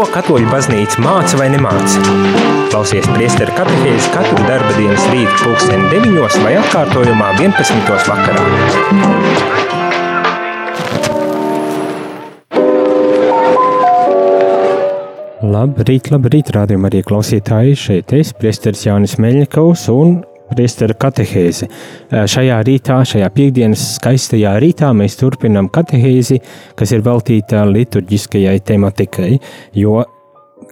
Ko katoļu baznīca māca vai nemāca? Klausies priesteru katehēzi katru darba dienas rītu pulksteni 9 vai atkārtojumā 11. vakarā. Labrīt, labrīt, rādījumā arī klausītāji. Šeit es, priesteris Jānis Meļņikovs un priestera katehēzi. Šajā rītā, šajā piekdienas skaistajā rītā mēs turpinām katehēzi, kas ir veltīta liturģiskajai tematikai, jo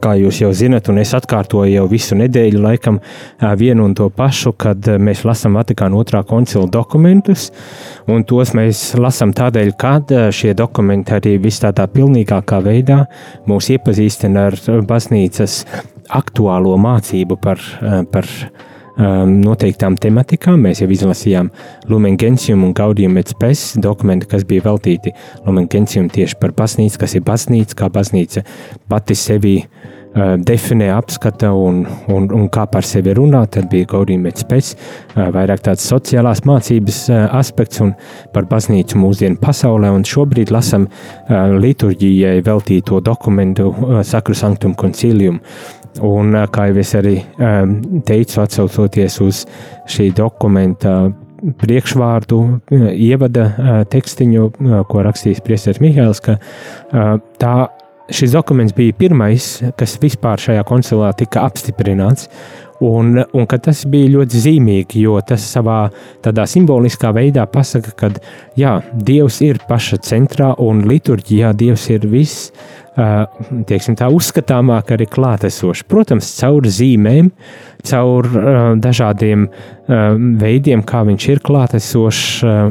kā jūs jau zinat, un es atkārtoju jau visu nedēļu, laikam vienu un to pašu, kad mēs lasām Vatikāna otrā koncila dokumentus, un tos mēs lasām tādēļ, ka šie dokumenti arī vis tādā pilnīgākā veidā mūs iepazīstina ar baznīcas aktuālo mācību par, par um, noteiktām tematikām. Mēs jau izlasījām Lumen Gentium un Gaudium et Spes dokumentu, kas bija veltīti Lumen Gentium tieši par baznīcu, kas ir baznīca, kā baznīca pati sevi uh, definē, apskata un, un, un kā par sevi runā. Tad bija Gaudium et Spes, uh, vairāk tāds sociālās mācības uh, aspekts un par baznīcu mūsdienu pasaulē. Un šobrīd lasam uh, liturģijai veltīto dokumentu uh, Sacru Sanctum Concilium. Un, kā jau es arī teicu, atcaucoties uz šī dokumenta priekšvārdu, ievada tekstiņu, ko rakstījis Priesteris Mihēls, ka tā, šis dokuments bija pirmais, kas vispār šajā koncilā tika apstiprināts. Un, un tas bija ļoti zīmīgi, jo tas savā tādā simboliskā veidā pasaka, ka jā, Dievs ir paša centrā un liturģijā Dievs ir viss teiksim, tā uzskatāmāk arī klātesoši. Protams, caur zīmēm, caur dažādiem veidiem, kā viņš ir klātesošs,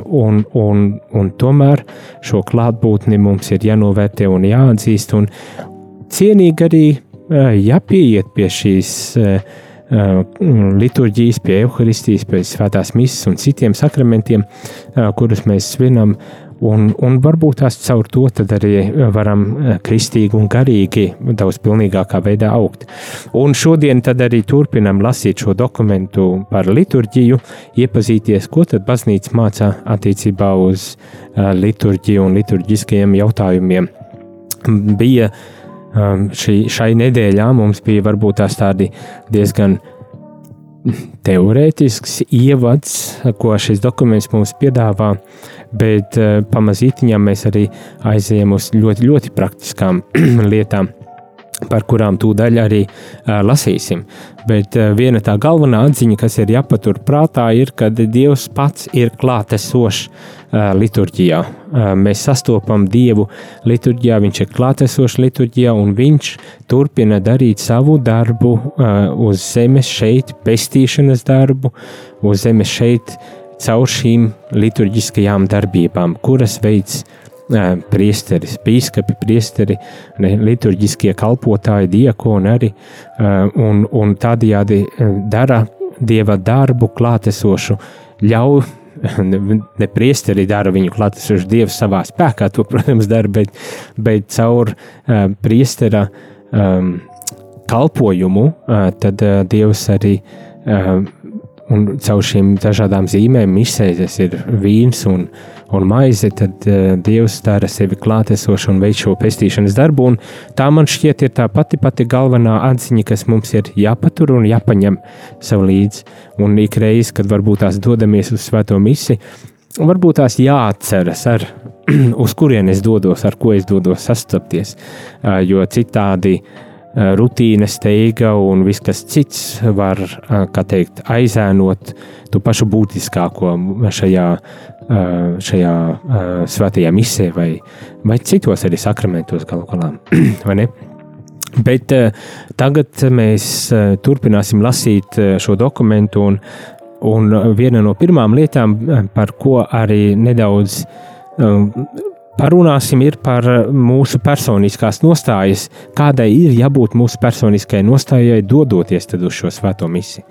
un, un, un tomēr šo klātbūtni mums ir jānovērtē un jāatzīst, un cienīgi arī jāpieiet pie šīs liturģijas, pie evaharistijas, pie svētās misijas un citiem sakramentiem, kurus mēs svinam Un, un varbūt tās caur to arī varam kristīgi un garīgi daudz pilnīgākā veidā augt. Un šodien arī turpinam lasīt šo dokumentu par liturģiju, iepazīties, ko tad baznīca mācā attiecībā uz uh, liturģiju un liturģiskajiem jautājumiem. Bija um, šī, šai nedēļā mums bija varbūt tās tādi diezgan teorētisks ievads, ko šis dokuments mums piedāvā, bet uh, pamazītiņā mēs arī aizējām uz ļoti, ļoti praktiskām lietām par kurām tūdaļ arī uh, lasīsim. Bet uh, viena tā galvenā atziņa, kas ir jāpatur prātā, ir, ka Dievs pats ir klātesošs uh, liturģijā. Uh, mēs sastopam Dievu liturģijā, Viņš ir klātesošs liturģijā, un Viņš turpina darīt savu darbu uh, uz zemes šeit, pestīšanas darbu, uz zemes šeit caur šīm liturģiskajām darbībām, kuras veids priesteris, biskupi, priesteri, liturģiskie kalpotāji, diakoni arī, un, un tādējādi dara dieva darbu klātesošu, ļauj ne priesteri dara viņu klātesošu dievu savā spēkā, to, protams, dara, bet, bet caur uh, priestera um, kalpojumu, uh, tad uh, dievs arī uh, un caur šīm dažādām zīmēm izsēžas ir vīns un, un maize, tad uh, Dievs dara sevi klātesošu un veic šo pestīšanas darbu. Un tā man šķiet ir tā pati pati galvenā atziņa, kas mums ir jāpatur un jāpaņem sev līdzi. Un ik reiz, kad varbūt tās dodamies uz svēto misi, varbūt tās jāatceras ar uz kurien es dodos, ar ko es dodos sastapties, uh, jo citādi uh, Eh, rutīna, steiga un viss kas cits var eh, teikt, aizēnot to pašu būtiskāko šajā, eh, šajā svētajā misē vai, vai citos arī sakramentos galu galā. Bet tagad mēs turpināsim lasīt šo dokumentu, un, un viena no pirmām lietām, par ko arī nedaudz Parunāsim par eh, mūsu personiskās nostājas, kādai ir jābūt mūsu personiskajai nostājai, dodoties uz šo svēto misiju.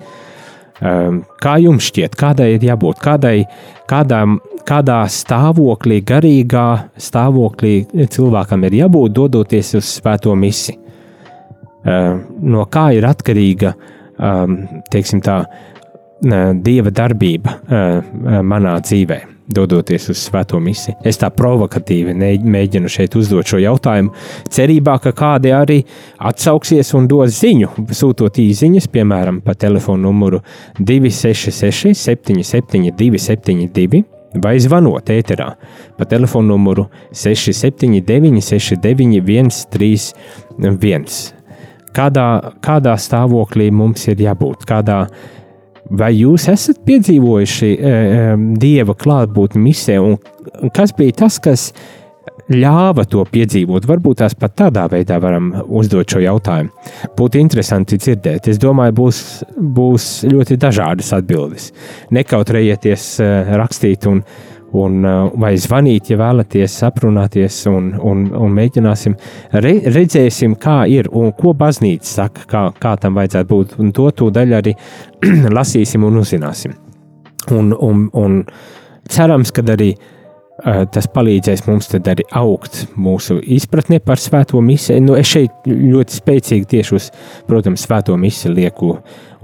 Ehm, kā jums šķiet, kādai ir jābūt, kādai, kādā, kādā stāvoklī, garīgā stāvoklī cilvēkam ir jābūt, dodoties uz svēto misiju? Ehm, no kā ir atkarīga ehm, teiksim, tā, dieva darbība manā dzīvēm? Dodoties uz svēto misiju. Es tā provokatīvi mēģinu šeit uzdot šo jautājumu, cerībā, ka kādi arī atsauksies un dos ziņu, sūtot īsiņas, piemēram, pa telefonu numuru 266, 77, 272 vai zvanot ēterā pa telefonu numuru 679, 691, 31. Kādā, kādā stāvoklī mums ir jābūt? Kādā, vai jūs esat piedzīvojuši e, dieva klātbūtni misē, un, kas bija tas, kas ļāva to piedzīvot? Varbūt tās pat tādā veidā varam uzdot šo jautājumu. Būtu interesanti dzirdēt. Es domāju, būs, būs ļoti dažādas atbildes. Nekautrējieties e, rakstīt un rakstīt un, uh, vai zvanīt, ja vēlaties aprunāties, un, un, un mēģināsim, re, redzēsim, kā ir un ko baznīca saka, kā, kā tam vajadzētu būt. Un to tūdaļ arī lasīsim un uzzināsim. Un, un, un cerams, ka arī uh, tas palīdzēs mums arī augt mūsu izpratnē par svēto misiju. Nu, es šeit ļoti spēcīgi tieši uz, protams, svēto misiju lieku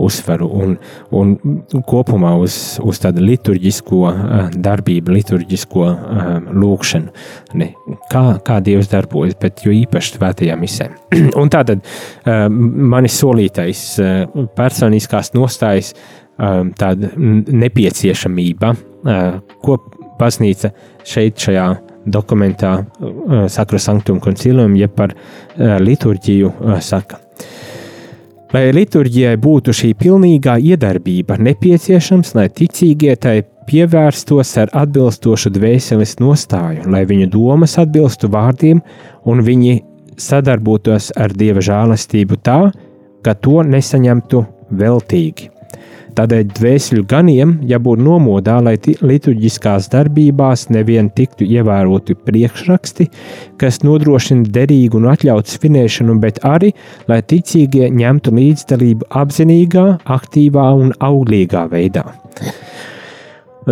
uzsveru un, un kopumā uz, uz tādu liturģisko uh, darbību, liturģisko uh, lūkšanu. Ne, kā, kā Dievs darbojas, bet jo īpaši svētajā misē. un tātad manis solītais personiskās nostājas tāda nepieciešamība, ko baznīca šeit šajā dokumentā uh, Sakra Sanktum Concilium, jeb par uh, liturģiju uh, saka. Lai liturģijai būtu šī pilnīgā iedarbība, nepieciešams, lai ticīgie tai pievērstos ar atbilstošu dvēseles nostāju, lai viņu domas atbilstu vārdiem un viņi sadarbotos ar dieva žēlastību tā, ka to nesaņemtu veltīgi. Tādēļ dvēseli ganiem jābūt nomodā, lai liturģiskās darbībās nevien tiktu ievēroti priekšraksti, kas nodrošina derīgu un atļautu svinēšanu, bet arī, lai ticīgie ņemtu līdzdalību apzinīgā, aktīvā un auglīgā veidā.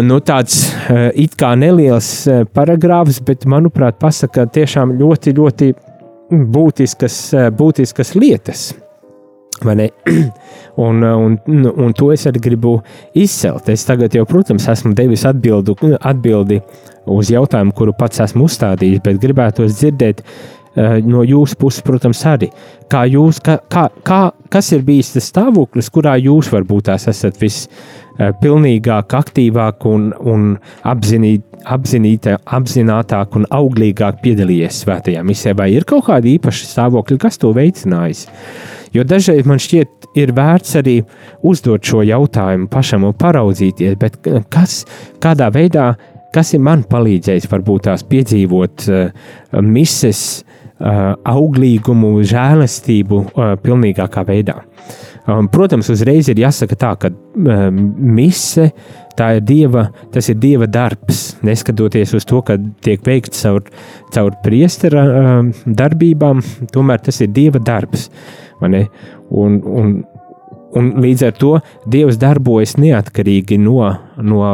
Nu, tāds uh, it kā neliels uh, paragrāfs, bet, manuprāt, pasaka tiešām ļoti, ļoti būtiskas, uh, būtiskas lietas. Un, un, un to es arī gribu izcelt. Es tagad jau, protams, esmu devis atbildu, atbildi uz jautājumu, kuru pats esmu uzstādījis, bet gribētos dzirdēt uh, no jūsu puses, protams, arī. Kā jūs, kā, kā, kas ir bijis tas stāvoklis, kurā jūs varbūt esat vispilnīgāk, aktīvāk un, un apzinīt, apzinītā, apzinātāk un auglīgāk piedalījies svētajā misē, vai ir kaut kādi īpaši stāvokļi, kas to veicinājis? Jo dažreiz man šķiet, ir vērts arī uzdot šo jautājumu pašam un paraudzīties, kas, kādā veidā, kas ir man palīdzējis, varbūt tās piedzīvot uh, mises uh, auglīgumu, žēlastību uh, pilnīgākā veidā. Um, protams, uzreiz ir jāsaka tā, ka um, mise tā ir dieva, tas ir dieva darbs. Neskatoties uz to, ka tiek veikts caur, caur priestera um, darbībām, tomēr tas ir dieva darbs. Un, un, un līdz ar to Dievs darbojas neatkarīgi no, no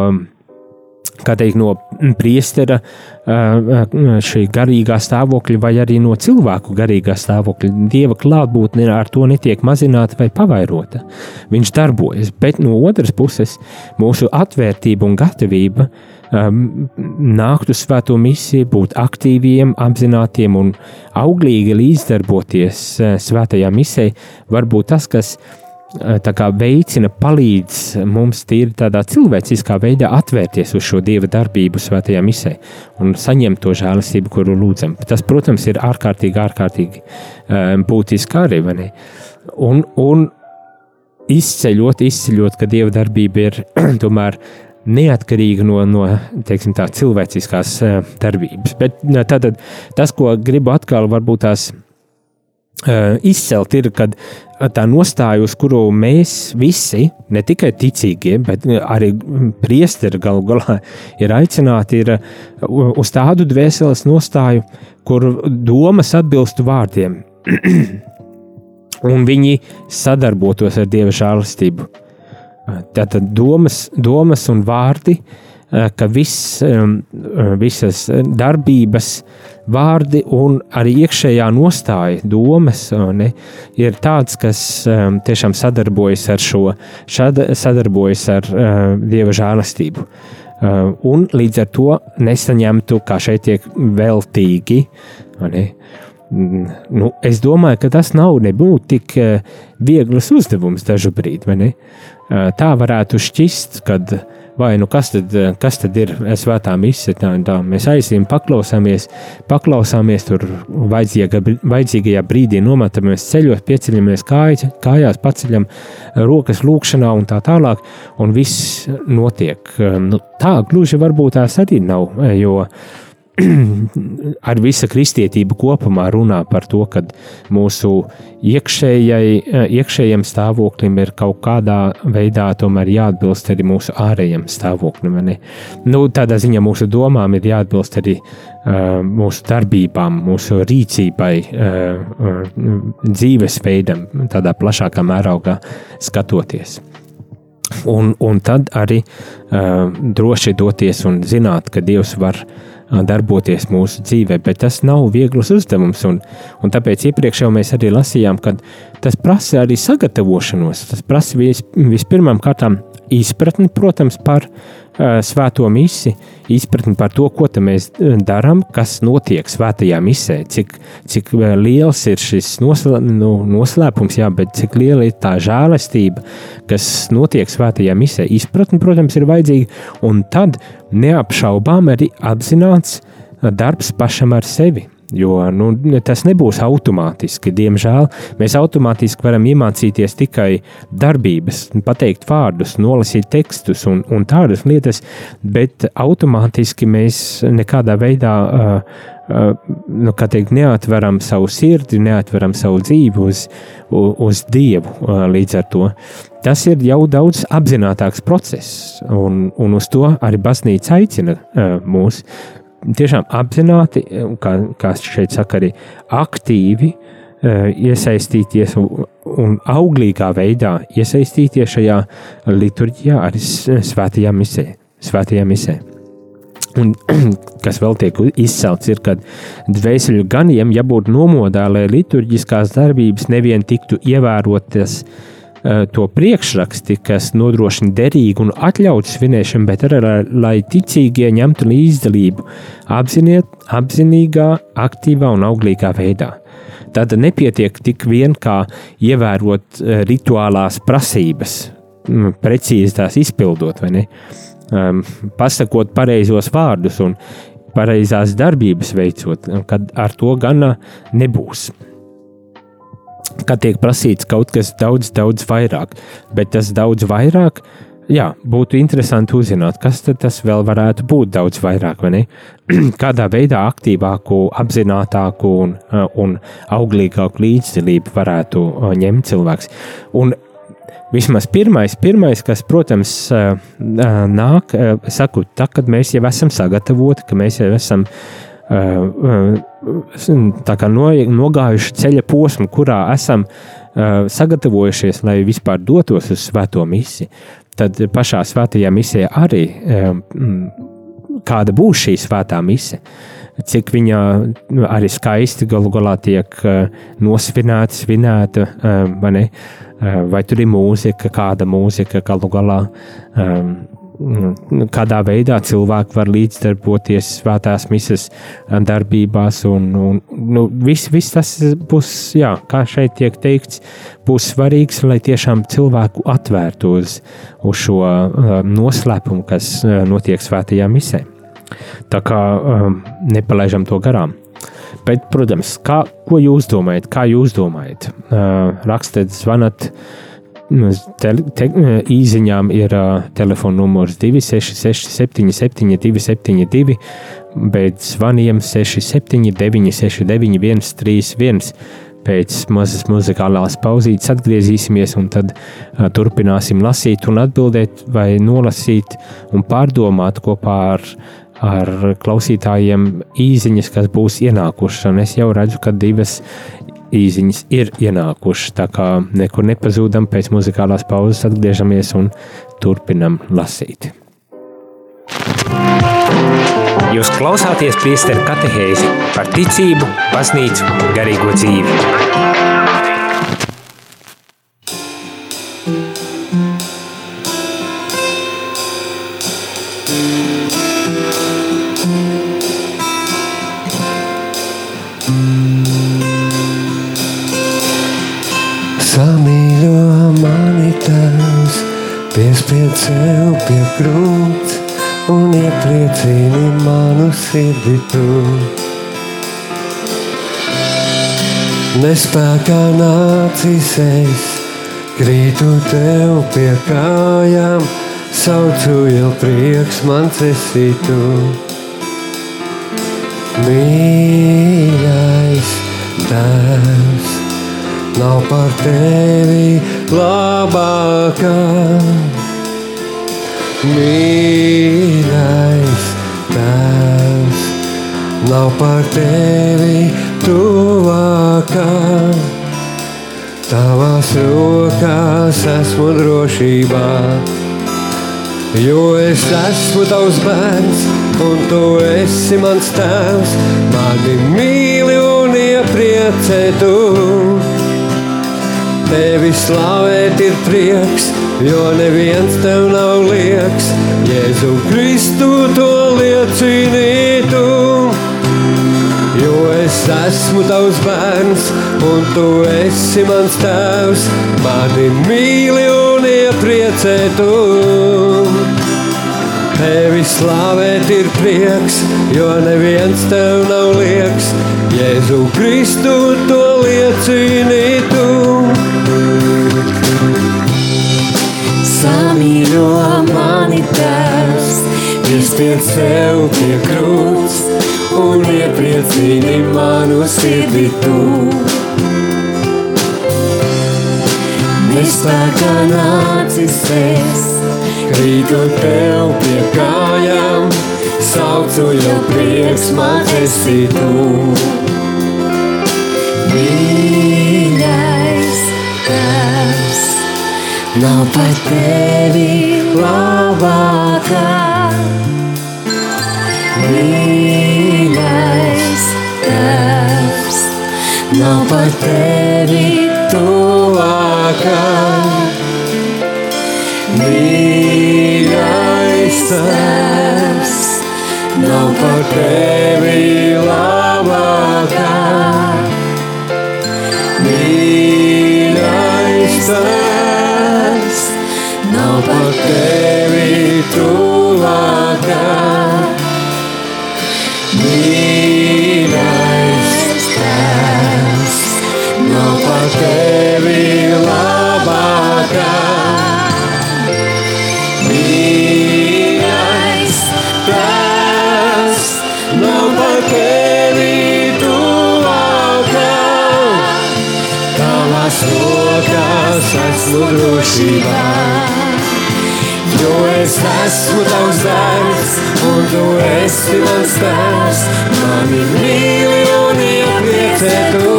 teikt, no priestera šī garīgā stāvokļa, vai arī no cilvēku garīgā stāvokļa. Dieva klātbūtne ar to netiek mazināta vai pavairota. Viņš darbojas, bet no otras puses mūsu atvērtība un gatavība um, nākt uz svēto misiju, būt aktīviem, apzinātiem un auglīgi līdzdarboties uh, svētajā misē, var būt tas, kas uh, kā, veicina, palīdz mums tīri tādā cilvēciskā veidā atvērties uz šo dieva darbību svētajā misē un saņemt to žēlastību, kuru lūdzam. Tas, protams, ir ārkārtīgi, ārkārtīgi um, būtiski arī. Un, un izceļot, izceļot, ka dieva darbība ir tomēr neatkarīga no, no teiksim, tā, cilvēciskās uh, darbības. Bet tātad, tas, ko gribu atkal varbūt tās uh, izcelt, ir, kad tā nostāja, uz kuru mēs visi, ne tikai ticīgie, bet arī priesteri galu galā ir aicināti, ir uz tādu dvēseles nostāju, kur domas atbilstu vārdiem. un viņi sadarbotos ar Dieva žēlastību. Tātad domas, domas un vārdi, eh, ka viss, eh, visas darbības, vārdi un arī iekšējā nostāja, domas ne, ir tāds, kas tiešām sadarbojas ar šo, sadarbojas ar dieva žēlastību. un līdz ar to nesaņemtu, kā šeit tiek veltīgi. Ne? Mm, nu, es domāju, ka tas nav nebūtu tik viegls uzdevums dažu brīdi. Tā varētu šķist, kad vai nu kas tad, kas tad ir svētā mise. Tā, tā. Mēs aizjām, paklausāmies, paklausāmies tur vajadzīga, vajadzīgajā brīdī, nometamies ceļos, pieceļamies kāj, kājās, paceļam rokas lūkšanā un tā tālāk, un viss notiek. Nu, tā gluži varbūt tās arī nav, jo ar visu kristietību kopumā runā par to, ka mūsu iekšējai, iekšējiem stāvoklim ir kaut kādā veidā jāatbilst arī mūsu ārējiem stāvoklim. Nu, tādā ziņā mūsu domām ir jāatbilst arī uh, mūsu darbībām, mūsu rīcībai, uh, uh, dzīvesveidam, tādā plašākā mērogā skatoties. Un, un tad arī uh, droši doties un zināt, ka Dievs var uh, darboties mūsu dzīvē, bet tas nav viegls uzdevums. Un, un tāpēc iepriekš jau mēs arī lasījām, ka tas prasa arī sagatavošanos. Tas prasa vis, vispirmām kārtām izpratni, protams, par svēto misiju, izpratni par to, ko mēs darām, kas notiek svētajā misē, cik, cik liels ir šis noslē, nu, noslēpums, jā, bet cik liela ir tā žēlastība, kas notiek svētajā misē. Izpratni, protams, ir vajadzīga, un tad neapšaubām arī apzināts darbs pašam ar sevi Jo nu, tas nebūs automātiski. Diemžēl mēs automātiski varam iemācīties tikai darbības, pateikt vārdus, nolasīt tekstus un, un tādas lietas, bet automātiski mēs nekādā veidā uh, uh, nu, teikt, neatveram savu sirdi, neatveram savu dzīvi uz, uz, uz Dievu. Uh, līdz ar to tas ir jau daudz apzinātāks process, un, un uz to arī baznīca aicina uh, mūs tiešām apzināti, kā, kā šeit saka, arī aktīvi uh, iesaistīties un, auglīgā veidā iesaistīties šajā liturģijā, arī svētajā misē. Svētajā misē. Un, kas vēl tiek izcelts, ir, ka dvēseli ganiem jābūt nomodā, lai liturģiskās darbības nevien tiktu ievērotas uh, to priekšraksti, kas nodrošina derīgu un atļautu svinēšanu, bet arī lai ticīgie ņemtu līdzdalību apziniet, apzinīgā, aktīvā un auglīgā veidā. Tad nepietiek tik vien kā ievērot eh, rituālās prasības, mm, precīzi tās izpildot, vai ne? Um, pasakot pareizos vārdus un pareizās darbības veicot, kad ar to gana nebūs kad tiek prasīts kaut kas daudz, daudz vairāk. Bet tas daudz vairāk, jā, būtu interesanti uzzināt, kas tas vēl varētu būt daudz vairāk, vai ne? Kādā veidā aktīvāku, apzinātāku un, un auglīgāku līdzdalību varētu ņemt cilvēks. Un Vismaz pirmais, pirmais, kas, protams, nāk, saku, tā, kad mēs jau esam sagatavoti, ka mēs jau esam no, nogājuši ceļa posmu, kurā esam sagatavojušies, lai vispār dotos uz svēto misiju, tad pašā svētajā misijā arī kāda būs šī svētā misija. Cik viņa arī skaisti galu galā tiek nosvinēta, svinēta, vai, ne? vai tur ir mūzika, kāda mūzika galu galā. Um, Nu, kādā veidā cilvēki var līdzdarboties svētās misijas darbībās. Un, un, nu, viss, viss tas būs, jā, kā šeit tiek teikts, būs svarīgs, lai tiešām cilvēku atvērtu uz, uz šo uh, noslēpumu, kas uh, notiek svētajā misē. Tā kā um, nepalaidām to garām. Bet, protams, kā, ko jūs domājat? Kā jūs domājat? Uh, rakstiet, zvanat. Uh, Nu, īsiņām ir uh, telefona numurs 266, 77, 272, bet zvaniem 679, 691, 31. Pēc mazas muzikālās pauzītes atgriezīsimies, un tad uh, turpināsim lasīt, un atbildēt, vai nolasīt un pārdomāt kopā ar, ar klausītājiem īsiņas, kas būs ienākušas. Un es jau redzu, ka divas īsiņas ir ienākušas. Tā kā nekur nepazūdam, pēc muzikālās pauzes atgriežamies un turpinam lasīt. Jūs klausāties priesteru katehēzi par ticību, baznīcu, garīgo dzīvi. Krūts un iepriecini manu sirdi tu. Nespēkā nācis es, krītu tev pie kājām, saucu jau prieks mans esi tu. Mīļais tēvs, nav par tevi labākā. Mīļais tēvs, nav par tevi tuvākā. Tavās rokās esmu drošībā, jo es esmu tavs bērns, un tu esi mans tēvs. Mani mīli un iepriecē tu. Tevi slavēt ir prieks, jo neviens tev nav lieks. Jēzu Kristu to liecini tu. Jo es esmu tavs bērns, un tu esi mans tēvs. Mani mīli un iepriecē tu. Tevi slavēt ir prieks, jo neviens tev nav lieks. Jēzu Kristu to liecini tu. Samīļo mani tēvs, piespied sev pie krūts un iepriecini manu sirdi tu. Nespēkā nācis es, krītu tev pie kājām, saucu jau prieks man esi tu. Mīļais tēvs, nav par tevi labākā. Mīļais tēvs, nav par tevi tuvākā. Mīļais tēvs, nav par tevi labākā. Mīļais tēvs, nav par tevi tuvākā. Rokās esmu drošībā. Jo es esmu tavs dārgs, un tu esi mans tēvs. Mani mīli un iepriecē tu.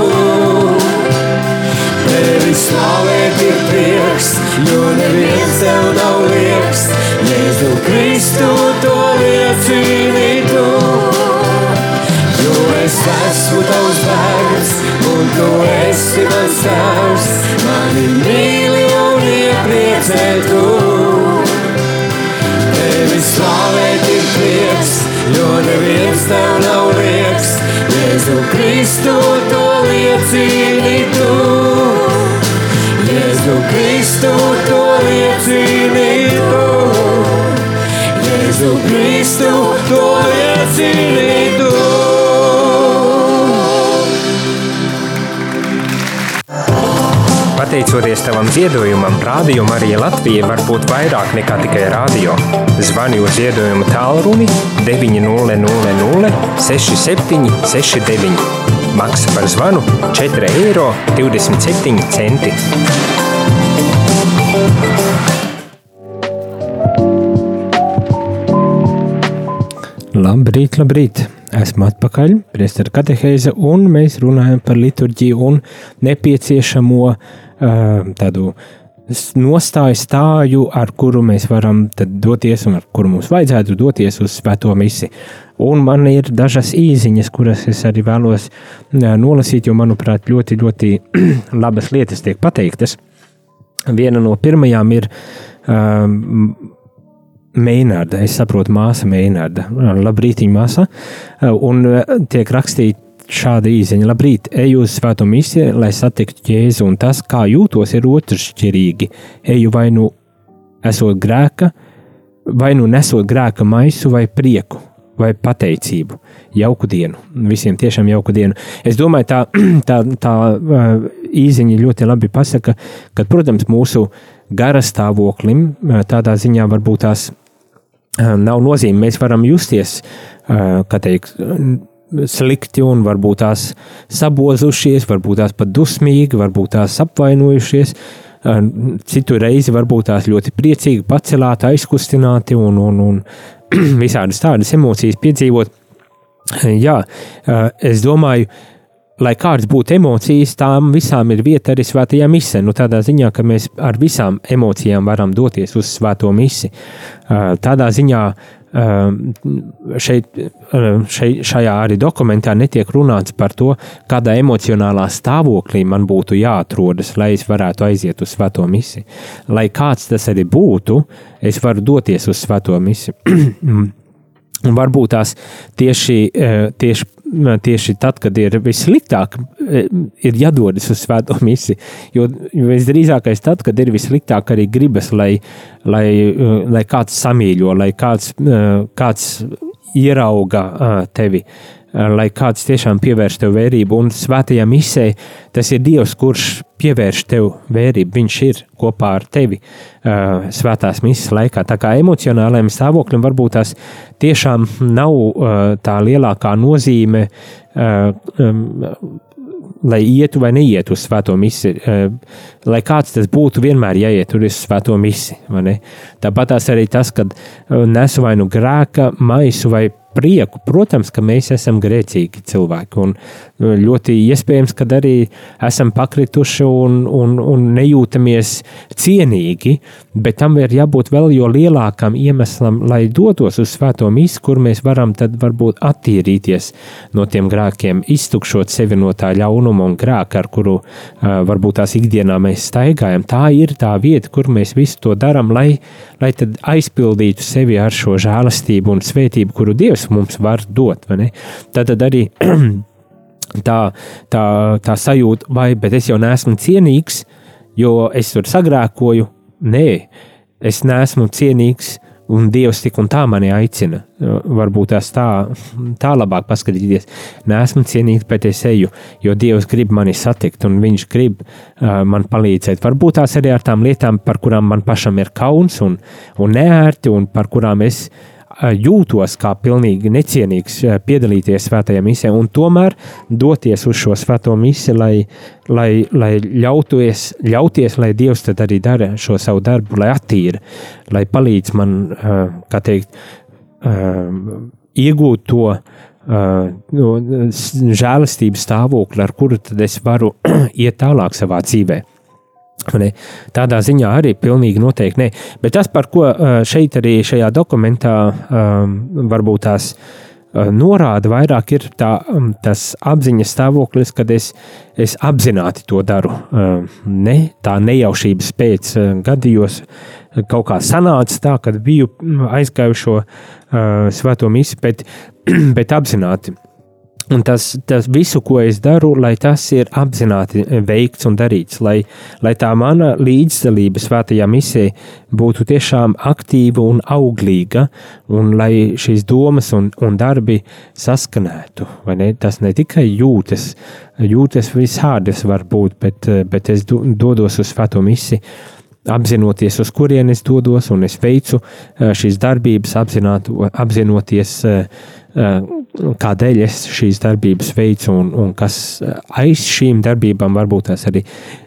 Tevi slavēt ir prieks, jo neviens tev nav lieks. Jēzu Kristu to liecini tu. Jo es esmu tavs un tu esi mans tēvs. Mani mīli un iepriecē tu. Tevi slavēt ir prieks, jo neviens tev nav lieks. Jēzu Kristu to liecini tu. Jēzu Kristu to liecini tu. Jēzu Kristu to liecini tu. Pateicoties tavam ziedojumam, Rādio Marija Latvija var būt vairāk nekā tikai rādio. Zvani uz ziedojumu tālruni 900 67 69. Maksa par zvanu 4 eiro 27 centi. Labrīt, labrīt! Esmu atpakaļ, Priestera katehēze, un mēs runājam par liturģiju un nepieciešamo uh, tādu nostāju stāju, ar kuru mēs varam doties un ar kuru mums vajadzētu doties uz svēto misi. Un man ir dažas īziņas, kuras es arī vēlos nolasīt, jo, manuprāt, ļoti, ļoti labas lietas tiek pateiktas. Viena no pirmajām ir um, Meinārda, es saprotu, māsa Meinārda, labrīt, māsa, un tiek rakstīts šāda īziņa. Labrīt, eju uz svēto misiju, lai satiktu Jēzu, un tas, kā jūtos, ir otršķirīgi. Eju vai nu esot grēka, vai nu nesot grēka maisu vai prieku. Vai pateicību, jauku dienu. Visiem tiešām jauku dienu. Es domāju, tā, tā, tā īziņa ļoti labi pasaka, ka, protams, mūsu gara stāvoklim tādā ziņā varbūt tās nav nozīme. Mēs varam justies, kā teikt, slikti un varbūt tās sabozušies, varbūt tās pat dusmīgi, varbūt tās apvainojušies. Citu reizi varbūt tās ļoti priecīgi, pacelāti, aizkustināti un, un, un visādas tādas emocijas piedzīvot. Jā, es domāju, lai kādas būtu emocijas, tām visām ir vieta arī svētajā misē. Nu, tādā ziņā, ka mēs ar visām emocijām varam doties uz svēto misi. Tādā ziņā šeit, šeit, šajā arī dokumentā netiek runāts par to, kādā emocionālā stāvoklī man būtu jāatrodas, lai es varētu aiziet uz svēto misiju. Lai kāds tas arī būtu, es varu doties uz svēto misiju. Un varbūt tās tieši, tieši tieši tad, kad ir vissliktāk, e, ir jādodas uz svēto misiju. Jo visdrīzākais tad, kad ir vissliktāk, arī gribas, lai, lai, e, lai kāds samīļo, lai kāds, e, kāds ierauga tevi lai kāds tiešām pievērš tev vērību. Un svētajā misē tas ir Dievs, kurš pievērš tev vērību. Viņš ir kopā ar tevi uh, svētās misijas laikā. Tā kā emocionālajiem stāvoklim varbūt tās tiešām nav uh, tā lielākā nozīme. Uh, um, lai ietu vai neietu uz svēto misiju, lai kāds tas būtu, vienmēr jāiet uz svēto misiju. Tāpat arī tas, kad nesu vai nu grēka maisu vai prieku. Protams, ka mēs esam grēcīgi cilvēki, un nu, ļoti iespējams, ka arī esam pakrituši un, un, un nejūtamies cienīgi, bet tam ir jābūt vēl jo lielākam iemeslam, lai dotos uz svēto misiju, kur mēs varam tad varbūt attīrīties no tiem grēkiem, iztukšot sevi no tā ļaunuma un grēka, ar kuru uh, varbūt tās ikdienā mēs staigājam. Tā ir tā vieta, kur mēs visu to darām, lai, lai aizpildītu sevi ar šo žēlastību un svētību, kuru Dievs mums var dot. Tad, tad arī tā, tā, tā sajūta, vai es jau neesmu cienīgs, jo es tur sagrēkoju. Nē, es neesmu cienīgs, un Dievs tik un tā mani aicina. Varbūt tās tā, tā labāk paskatīties. Nē, esmu cienīgs, bet es eju, jo Dievs grib mani satikt, un Viņš grib uh, man palīdzēt. Varbūt tās arī ar tām lietām, par kurām man pašam ir kauns un, un neērti, un par kurām es jūtos kā pilnīgi necienīgs eh, piedalīties svētajā misijā, un tomēr doties uz šo svēto misiju, lai, lai, lai ļauties, ļauties, lai Dievs tad arī dara šo savu darbu, lai attīra, lai palīdz man, eh, kā teikt, iegūt to žēlastības stāvokli, ar kuru tad es varu iet tālāk savā dzīvēm. Ne? Tādā ziņā arī pilnīgi noteikti nē. Bet tas, par ko šeit arī šajā dokumentā varbūt tās norāda vairāk, ir tā, tas apziņas stāvoklis, kad es, es apzināti to daru. Ne tā nejaušības pēc gadījos kaut kā sanāca tā, kad biju aizgājušo svēto misiju, bet, bet apzināti Un tas, tas visu, ko es daru, lai tas ir apzināti veikts un darīts, lai, lai tā mana līdzdalība svētajā misē būtu tiešām aktīva un auglīga, un lai šīs domas un, un darbi saskanētu. Ne? Tas ne tikai jūtas, jūtas visādas var būt, bet, bet es dodos uz svēto misiju apzinoties, uz kurienes dodos, un es veicu eh, šīs darbības, apzinoties, eh, eh, kādēļ es šīs darbības veicu un, un kas aiz šīm darbībām varbūt tās arī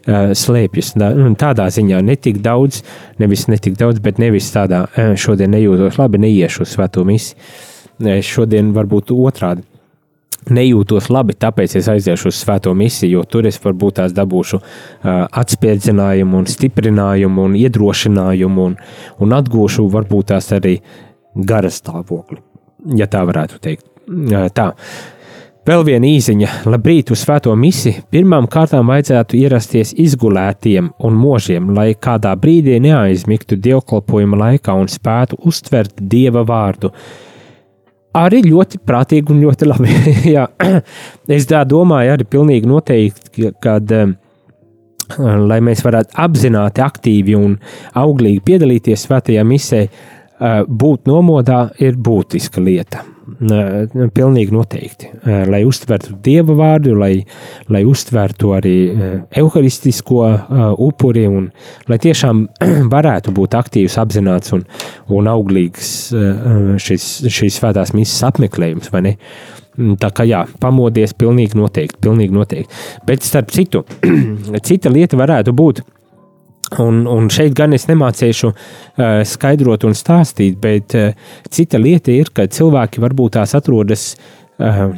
slēpjas. Tādā ziņā netik daudz, nevis netik daudz, bet nevis tādā šodien nejūtos labi, neiešu uz svēto misiju. Es šodien varbūt otrādi. Nejūtos labi, tāpēc es aiziešu uz svēto misiju, jo tur es varbūt tās dabūšu uh, atspērdzinājumu, un stiprinājumu, un iedrošinājumu, un, un atgūšu varbūt tās arī gara stāvokli, ja tā varētu teikt. Tā. Vēl viena īsiņa, labrīt uz svēto misiju. Pirmām kārtām vajadzētu ierasties izgulētiem un mūžiem, lai kādā brīdī neaizmigtu dievkalpojuma laikā un spētu uztvert dieva vārdu. Arī ļoti prātīgi un ļoti labi. Es tā domāju, arī pilnīgi noteikti, kad lai mēs varētu apzināti, aktīvi un auglīgi piedalīties svētajā misē, būt nomodā ir būtiska lieta. Uh, pilnīgi noteikti. Uh, lai uztvertu dieva vārdu, lai, lai uztvertu arī evaharistisko upuri un lai tiešām varētu būt aktīvs, apzināts un, un auglīgs šis, šīs svētās misijas apmeklējums? Mm, tā kā jā, pamodies pilnīgi noteikti, pilnīgi noteikti. Bet starp citu, cita lieta varētu būt. Un, un šeit gan es nemācīšu uh, skaidrot un stāstīt, bet uh, cita lieta ir, ka cilvēki varbūt tās atrodas uh,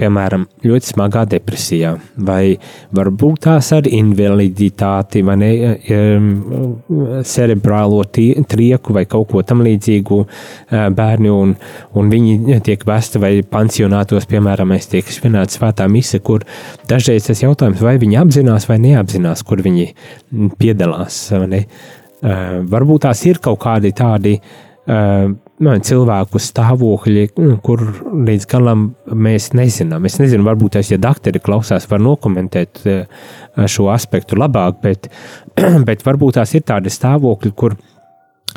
piemēram, ļoti smagā depresijā, vai varbūt tās ar invaliditāti, vai ne, cerebrālo trieku vai kaut ko tamlīdzīgu bērni, un, un viņi tiek vesti vai pansionātos, piemēram, es tiek svinēta svētā mise, kur dažreiz tas jautājums, vai viņi apzinās vai neapzinās, kur viņi piedalās, ne. Varbūt tās ir kaut kādi tādi cilvēku stāvokļi, mm, kur līdz galam mēs nezinām. Es nezinu, varbūt es, ja doktori klausās, var nokomentēt eh, šo aspektu labāk, bet, bet varbūt tās ir tādi stāvokļi, kur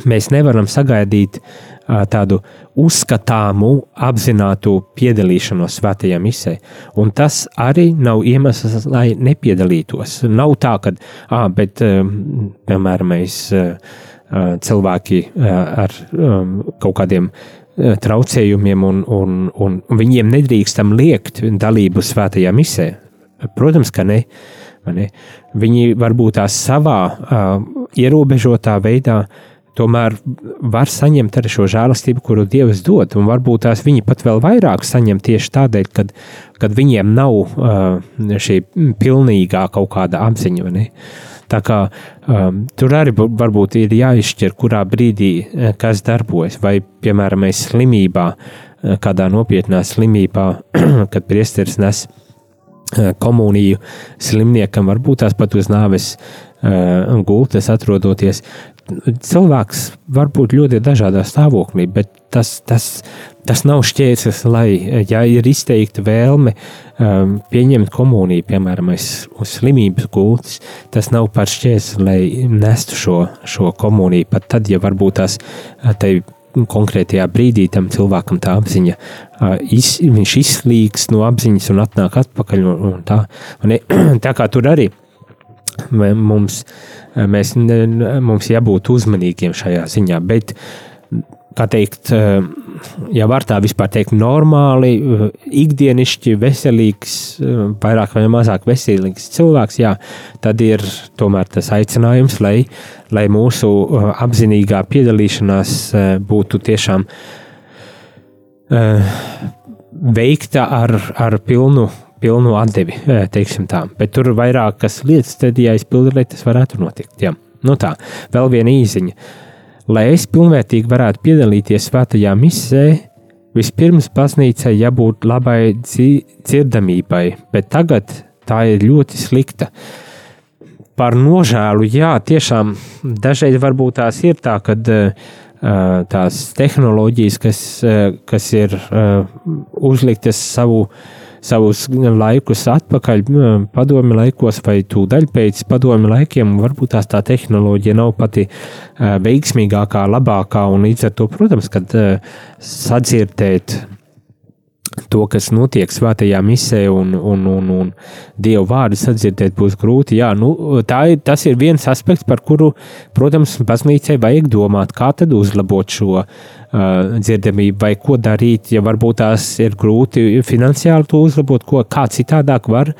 mēs nevaram sagaidīt eh, tādu uzskatāmu, apzinātu piedalīšanos svētajā misē. Un tas arī nav iemesls, lai nepiedalītos. Nav tā, ka, ah, bet, eh, piemēram, mēs cilvēki ar kaut kādiem traucējumiem, un, un, un viņiem nedrīkstam liekt dalību svētajā misē. Protams, ka ne. ne? Viņi varbūt tās savā uh, ierobežotā veidā tomēr var saņemt arī šo žēlastību, kuru Dievs dod. Un varbūt tās viņi pat vēl vairāk saņem tieši tādēļ, kad, kad viņiem nav uh, šī pilnīgā kaut kāda apziņa. Ne? Tā kā um, tur arī varbūt ir jāizšķir, kurā brīdī eh, kas darbojas. Vai, piemēram, mēs slimībā, eh, kādā nopietnā slimībā, kad priesteris nes eh, komuniju slimniekam, varbūt tās pat uz nāves uh, gultas atrodoties. Cilvēks var būt ļoti dažādā stāvoklī, bet tas, tas, tas nav šķērslis, lai, ja ir izteikta vēlme um, pieņemt komuniju, piemēram, uz slimības gultas, tas nav par šķērsli, lai nestu šo, šo komuniju. Pat tad, ja varbūt tās tai konkrētajā brīdī tam cilvēkam tā apziņa, uh, iz, viņš izslīgs no apziņas un atnāk atpakaļ. Un, un tā, un, tā kā tur arī mums, mēs, mums jābūt uzmanīgiem šajā ziņā. Bet, kā teikt, eh, ja var tā vispār teikt, normāli, eh, ikdienišķi, veselīgs, eh, vairāk vai mazāk veselīgs cilvēks, jā, tad ir tomēr tas aicinājums, lai, lai mūsu apzinīgā piedalīšanās būtu tiešām veikta ar, ar pilnu, pilnu atdevi, teiksim tā. Bet tur ir vairākas lietas, tad, ja izpildīt, lai tas varētu notikt. Jā. Nu tā, vēl viena īziņa. Uh, Lai es pilnvērtīgi varētu piedalīties svētajā misē, vispirms baznīcai jābūt labai dzirdamībai, bet tagad tā ir ļoti slikta. Par nožēlu, jā, tiešām dažreiz varbūt tās ir tā, ka tās tehnoloģijas, kas, kas ir uzliktas savu uh, savus laikus atpakaļ, padomi laikos vai tūdaļ pēc padomi laikiem, varbūt tās tā tehnoloģija nav pati veiksmīgākā, labākā, un līdz ar to, protams, kad sadzirdēt to, kas notiek svētajā misē un, un, un, un dievu vārdu sadzirdēt, būs grūti. Jā, nu, ir, tas ir viens aspekts, par kuru, protams, baznīcai vajag domāt, kā tad uzlabot šo dzirdamību, vai ko darīt, ja varbūt tās ir grūti finansiāli to uzlabot, ko, kā citādāk var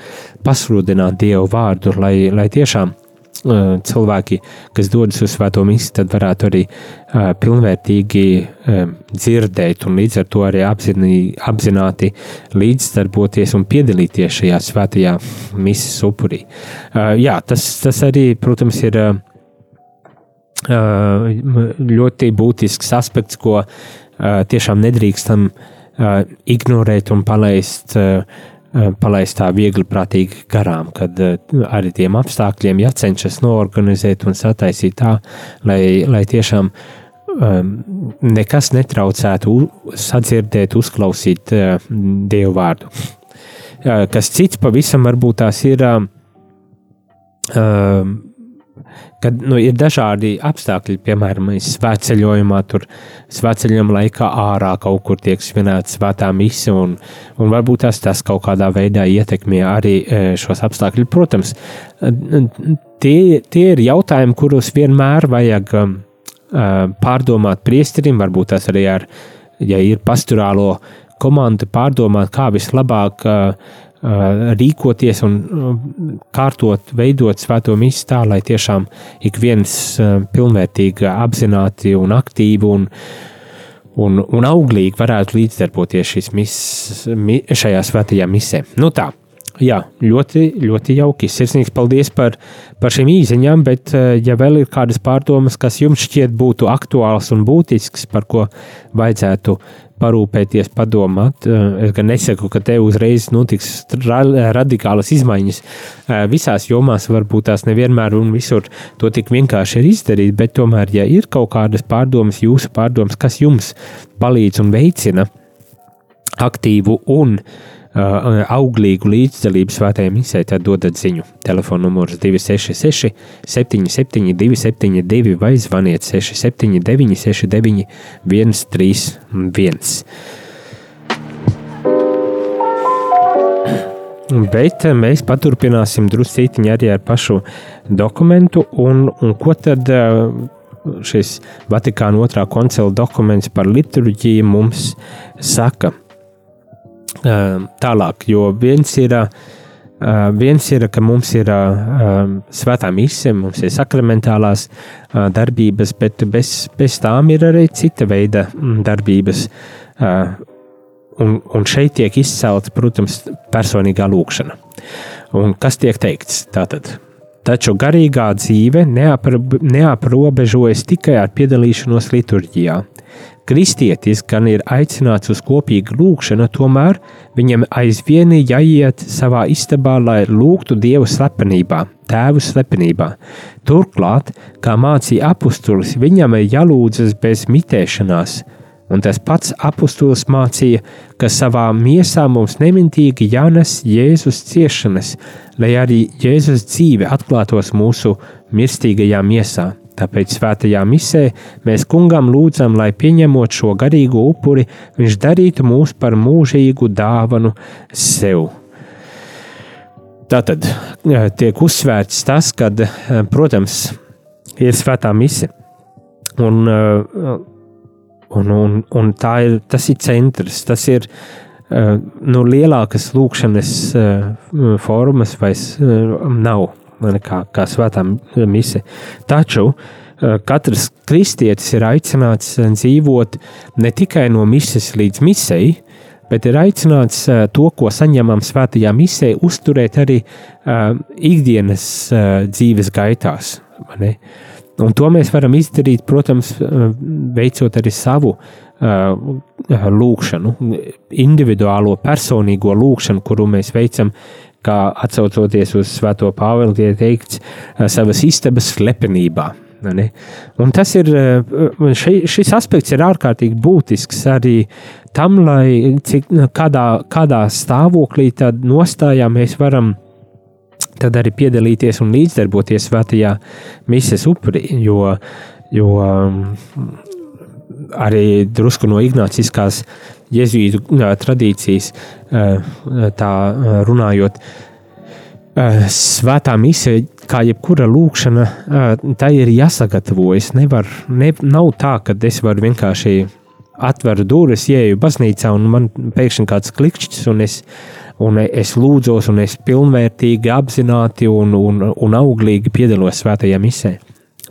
pasludināt Dievu vārdu, lai, lai tiešām uh, cilvēki, kas dodas uz svēto misiju, tad varētu arī uh, pilnvērtīgi uh, dzirdēt un līdz ar to arī apzinī, apzināti līdzdarboties un piedalīties šajā svētajā misijas upurī. Jā, tas, tas arī, protams, ir. Ļoti būtisks aspekts, ko tiešām nedrīkstam ignorēt un palaist, palaist tā viegli prātīgi garām, kad arī tiem apstākļiem jācenšas noorganizēt un sataisīt tā, lai, lai tiešām nekas netraucētu sadzirdēt, uzklausīt Dievu vārdu. Kas cits pavisam varbūt tās ir. Uh, kad nu, ir dažādi apstākļi, piemēram, svētceļojumā, tur svētceļojuma laikā ārā kaut kur tiek svinēta svētā mise, un, un varbūt tas, tas kaut kādā veidā ietekmē arī šos apstākļus. Protams, tie, tie ir jautājumi, kurus vienmēr vajag pārdomāt priesterim, varbūt tas arī ar, ja ir pastorālo komandu, pārdomāt, kā vislabāk uh, rīkoties un kārtot, veidot svēto misiju tā, lai tiešām ik viens pilnvērtīgi, apzināti un aktīvi un, un, un auglīgi varētu līdzdarboties mis, mi, šajā svētajā misē. Nu tā, jā, ļoti, ļoti jauki. Sirsnīgs paldies par, par šīm īsiņām, bet ja vēl ir kādas pārdomas, kas jums šķiet būtu aktuāls un būtisks, par ko vajadzētu parūpēties, padomāt. Eh, es gan nesaku, ka te uzreiz notiks radikālas izmaiņas. Eh, visās jomās varbūt tās nevienmēr un visur to tik vienkārši ir izdarīt, bet tomēr, ja ir kaut kādas pārdomas, jūsu pārdomas, kas jums palīdz un veicina aktīvu un uh, Uh, auglīgu līdzdalību svētajai misē, tad dodat ziņu. Telefona numurs 266, 772, 72 vai zvaniet 679, 69, 131. Bet mēs paturpināsim drusku arī ar pašu dokumentu, un, un ko tad uh, šis Vatikāna otrā koncila dokuments par liturģiju mums saka. Ehm, tālāk, jo viens ir, ehm, viens ir ka mums ir ehm, svētā mise, mums ir sakramentālās darbības, bet bez, bez tām ir arī cita veida mm, darbības. Un, un šeit tiek izcelta, protams, personīgā lūkšana. Un kas tiek teikts? Tātad, taču garīgā dzīve neapro, neaprobežojas tikai ar piedalīšanos liturģijā. Kristietis gan ir aicināts uz kopīgu lūgšanu, tomēr viņam aizvien jāiet savā istabā, lai lūgtu Dievu slepenībā, Tēvu slepenībā. Turklāt, kā mācīja apustulis, viņam ir jālūdzas bez mitēšanās, un tas pats apustulis mācīja, ka savā miesā mums nemitīgi jānes Jēzus ciešanas, lai arī Jēzus dzīve atklātos mūsu mirstīgajā miesā. Tāpēc svētajā misē mēs kungam lūdzam, lai pieņemot šo garīgo upuri, viņš darītu mūs par mūžīgu dāvanu sev. Tātad tiek uzsvērts tas, ka, protams, ir svētā mise, un, un, un, un tā ir, tas ir centrs, tas ir nu, lielākas lūkšanas formas vairs nav kā, kā svētā mise. Taču eh, katrs kristietis ir aicināts eh, dzīvot ne tikai no mises līdz misei, bet ir aicināts eh, to, ko saņemam svētajā misē, uzturēt arī ikdienas dzīves gaitās. Un to mēs varam izdarīt, protams, veicot arī savu lūkšanu, individuālo, personīgo lūkšanu, kuru mēs veicam kā atcaucoties uz Svēto Pāvilu, tiek teikts, savas istabas slepenībā. Un tas ir, ši, šis aspekts ir ārkārtīgi būtisks arī tam, lai cik, kādā, kādā stāvoklī tad nostājā mēs varam tad arī piedalīties un līdzdarboties svētajā mises upurī, jo, jo arī drusku no ignāciskās jēzuītu tradīcijas, tā runājot, svētā misija, kā jebkura lūkšana, tā ir jāsagatavojas. Nevar, ne, nav tā, ka es varu vienkārši atveru durvis, ieeju baznīcā un man pēkšņi kāds klikšķis un es, un es lūdzos un es pilnvērtīgi, apzināti un, un, un auglīgi piedalos svētajā misē.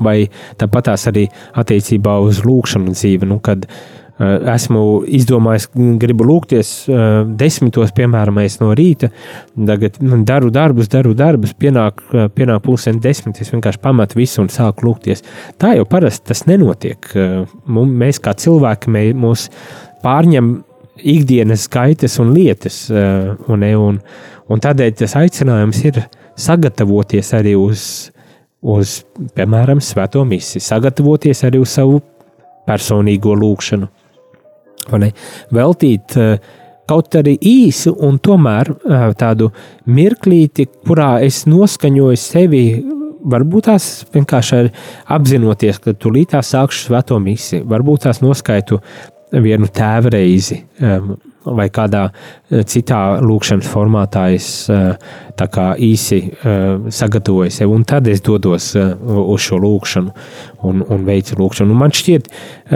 Vai tāpatās arī attiecībā uz lūkšanu dzīvi, nu, kad uh, esmu izdomājis, gribu lūgties eh, desmitos, piemēram, no rīta. Tagad nu, daru darbus, daru darbus, pienāk, eh, pienāk pulksten desmit. Es vienkārši pametu visu un sāku lūgties. Tā jau parasti tas nenotiek. Mēs kā cilvēki mē, mūs pārņem ikdienas skaitas un lietas. Un, un, un tādēļ tas aicinājums ir sagatavoties arī uz, uz piemēram, svēto misiju, sagatavoties arī uz savu personīgo lūgšanu. Veltīt kaut arī īsu un tomēr tādu mirklīti, kurā es noskaņoju sevi varbūt tās vienkārši apzinoties, ka tūlīt tā sākšu svēto misiju, varbūt tās noskaitu vienu tēva reizi. Vai kādā eh, citā lūkšanas formātā es eh, īsi eh, sagatavoju sevi, un tad es dodos uz šo lūkšanu un, un veicu lūkšanu. Un man šķiet,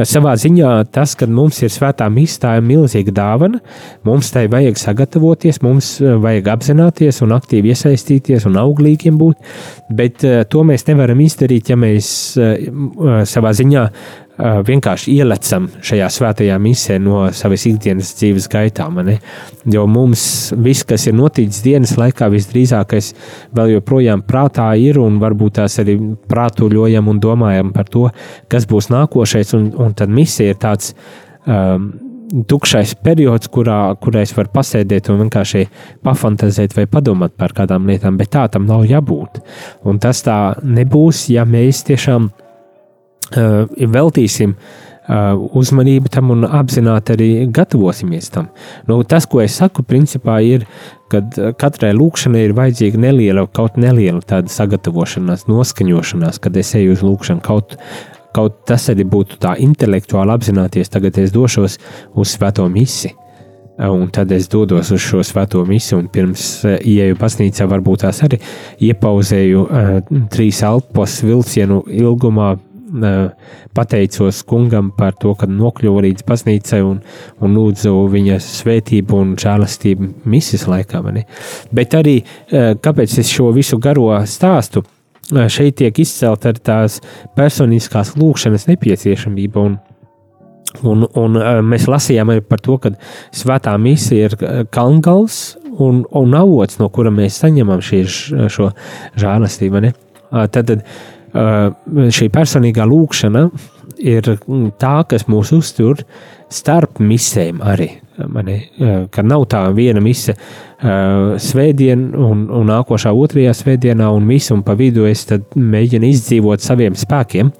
savā ziņā tas, ka mums ir svētā ir milzīga dāvana, mums tai vajag sagatavoties, mums vajag apzināties un aktīvi iesaistīties un auglīgiem būt, bet to mēs nevaram izdarīt, ja mēs savā ziņā vienkārši ielecam šajā svētajā misē no savas ikdienas dzīves gaitā. Mani? Jo mums viss, kas ir noticis dienas laikā, visdrīzākais vēl joprojām prātā ir, un varbūt tās arī prātuļojam un domājam par to, kas būs nākošais, un, un tad misija ir tāds. Um, tukšais periods, kurā, kurā es varu pasēdēt un vienkārši pafantazēt vai padomāt par kādām lietām, bet tā tam nav jābūt. Un tas tā nebūs, ja mēs tiešām uh, veltīsim uh, uzmanību tam un apzināti arī gatavosimies tam. Nu, tas, ko es saku, principā ir, ka katrai lūkšanai ir vajadzīga neliela, kaut neliela tāda sagatavošanās, noskaņošanās, kad es eju uz lūkšanu. Kaut, kaut tas arī būtu tā intelektuāli apzināties, tagad es došos uz svēto misiju. Un tad es dodos uz šo svēto misiju, un pirms ieeju baznīcā, varbūt tās arī iepauzēju uh, trīs elpos vilcienu ilgumā pateicos kungam par to, ka nokļuvu līdz baznīcai un, un lūdzu viņa svētību un žēlastību misijas laikā. Mani. Bet arī kāpēc es šo visu garo stāstu? Šeit tiek izcelt ar tās personiskās lūkšanas nepieciešamību. Un, un, un mēs lasījām arī par to, ka svētā misija ir kalngals un, un avots, no kura mēs saņemam šī, šo žēlastību. Tad, tad šī personīgā lūkšana ir mm, tā, kas mūs uztur starp misēm arī. Mani, uh, ka nav tā viena mise svētdien un, un nākošā otrajā svētdienā un visu un pa vidu es mēģinu izdzīvot saviem spēkiem,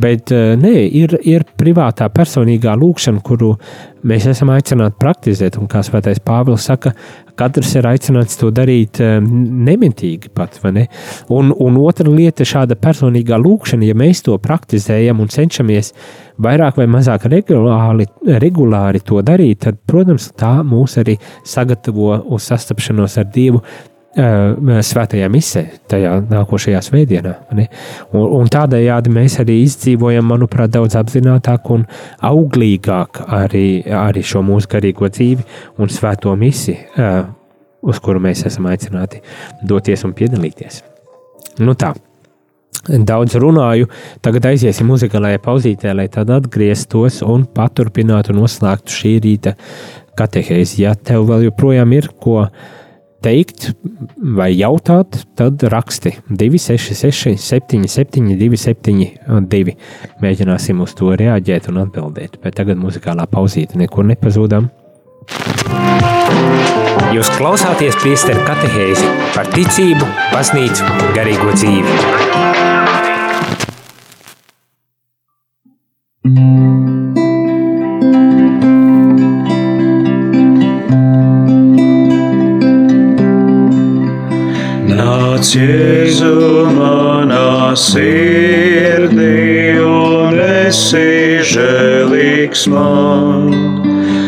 bet nē, ir, ir privātā personīgā lūkšana, kuru mēs esam aicināti praktizēt, un kā svētais Pāvils saka, katrs ir aicināts to darīt eh, nemitīgi pat, ne? Un, un otra lieta - šāda personīgā lūkšana, ja mēs to praktizējam un cenšamies vairāk vai mazāk regulāri, regulāri to darīt, tad, protams, tā mūs arī sagatavo uz sastapšanos ar Dievu svētajā misē, tajā nākošajā svētdienā. Un, un tādējādi mēs arī izdzīvojam, manuprāt, daudz apzinātāk un auglīgāk arī, arī šo mūsu garīgo dzīvi un svēto misiju, uz kuru mēs esam aicināti doties un piedalīties. Nu tā. Daudz runāju, tagad aiziesim muzikālajā pauzītē, lai tad atgrieztos un paturpinātu noslēgtu šī rīta katehēzi. Ja tev vēl joprojām ir ko teikt vai jautāt, tad raksti 266, 77, 272. Mēģināsim uz to reaģēt un atbildēt. Bet tagad muzikālā pauzīte nekur nepazūdam. Jūs klausāties priesteru katehēzi par ticību, baznīcu, garīgo dzīvi. Nāc, Jēzu, manā sirdī, un esi žēlīgs man.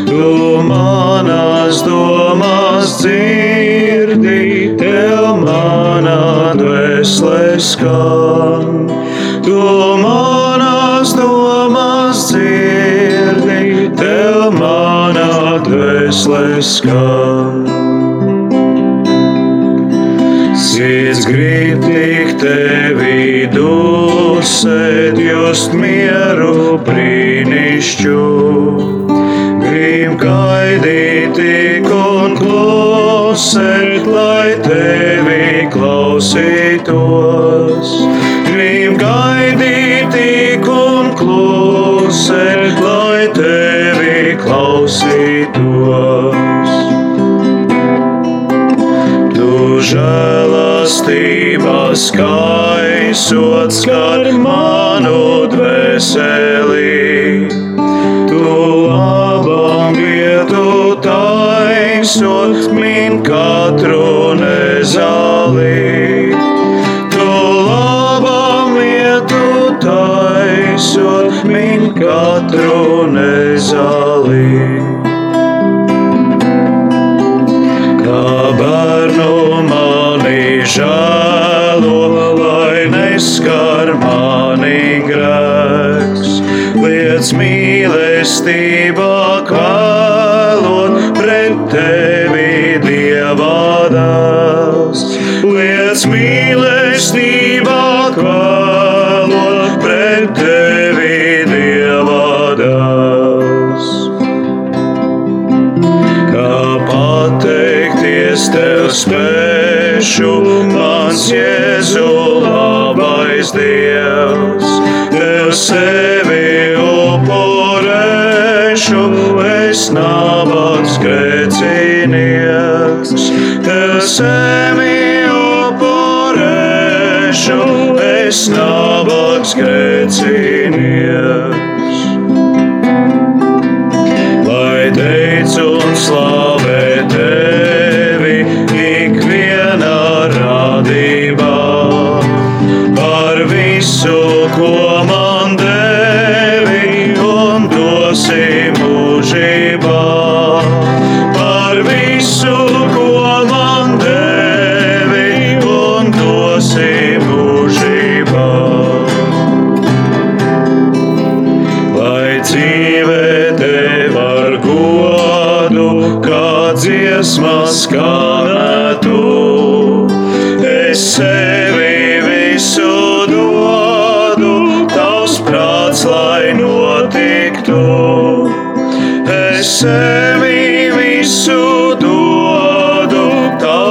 Tu manās domās dzirdi, tev manā dvēselē skan. Tu manās domās dzirdi, tev manā dvēselē skan. Just mieru brīnišķu. Grib gaidīt un klusēt, lai tevi klausītos. Grib gaidīt un klusēt, lai tevi klausītos žēlastības kaisot skar manu dvēseli. Tu labam vietu taisot min katru nezāli. Tu labam vietu taisot min katru nezāli. Neskar mani grēks, liec mīlestībā kvēlot pret tevi dievādās. Liec mīlestībā kvēlot pret tevi dievādās. Kā pateikties tev spēšu, es nabaks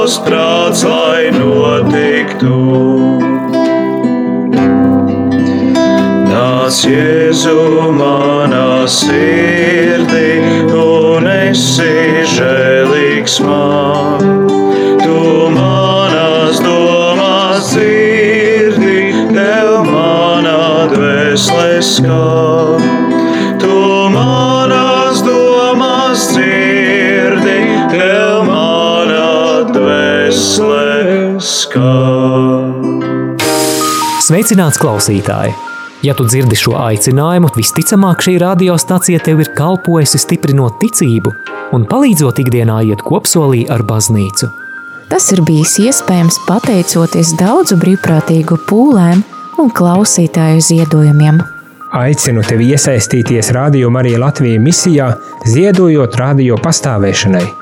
prāts, lai notiktu. Nāc, Jēzu, manā sirdī, un esi žēlīgs man. Tu manas domas dzirdi, tev manā dvēselē skan. Sveicināts klausītāji! Ja tu dzirdi šo aicinājumu, visticamāk šī radiostacija tev ir kalpojusi stiprinot ticību un palīdzot ikdienā iet kopsolī ar baznīcu. Tas ir bijis iespējams pateicoties daudzu brīvprātīgu pūlēm un klausītāju ziedojumiem. Aicinu tevi iesaistīties Radio Marija Latvijas misijā, ziedojot radio pastāvēšanai.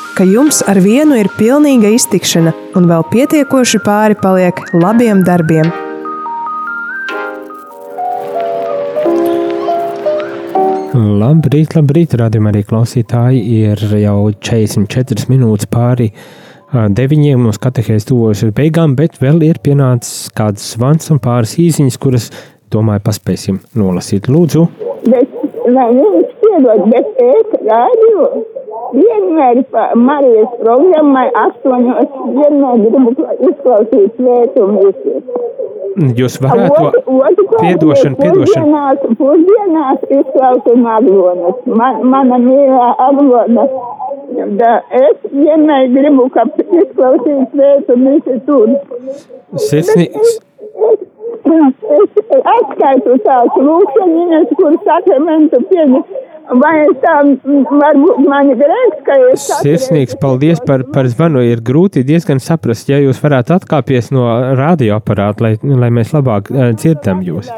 ka jums ar vienu ir pilnīga iztikšana un vēl pietiekoši pāri paliek labiem darbiem. Labrīt, labrīt, radījumā arī klausītāji. Ir jau 44 minūtes pāri deviņiem. Mums katehēs tuvojas uz beigām, bet vēl ir pienācis kāds zvans un pāris īsiņas, kuras, domāju, paspēsim nolasīt. Lūdzu! Bet, lai viņš piedod, bet es rādio vienmēr Marijas programmai astoņos vienmēr gribu izklausīt svētumu visus. Jūs varētu piedošanu, piedošanu. Pusdienās, pusdienās izklausīt aglonas. Man, mana mīlā aglona. Da, es vienmēr gribu, ka izklausīt svētumu visi tur. Sirsnīgs. Atskaitu tās lūkšanas, kur sakramentu pieņem. Vai tā varbūt man ir grēks, ka es. Sirsnīgs, paldies par, par zvanu. Ir grūti diezgan saprast, ja jūs varētu atkāpties no radioaparāta, lai, lai mēs labāk uh, dzirdam jūs.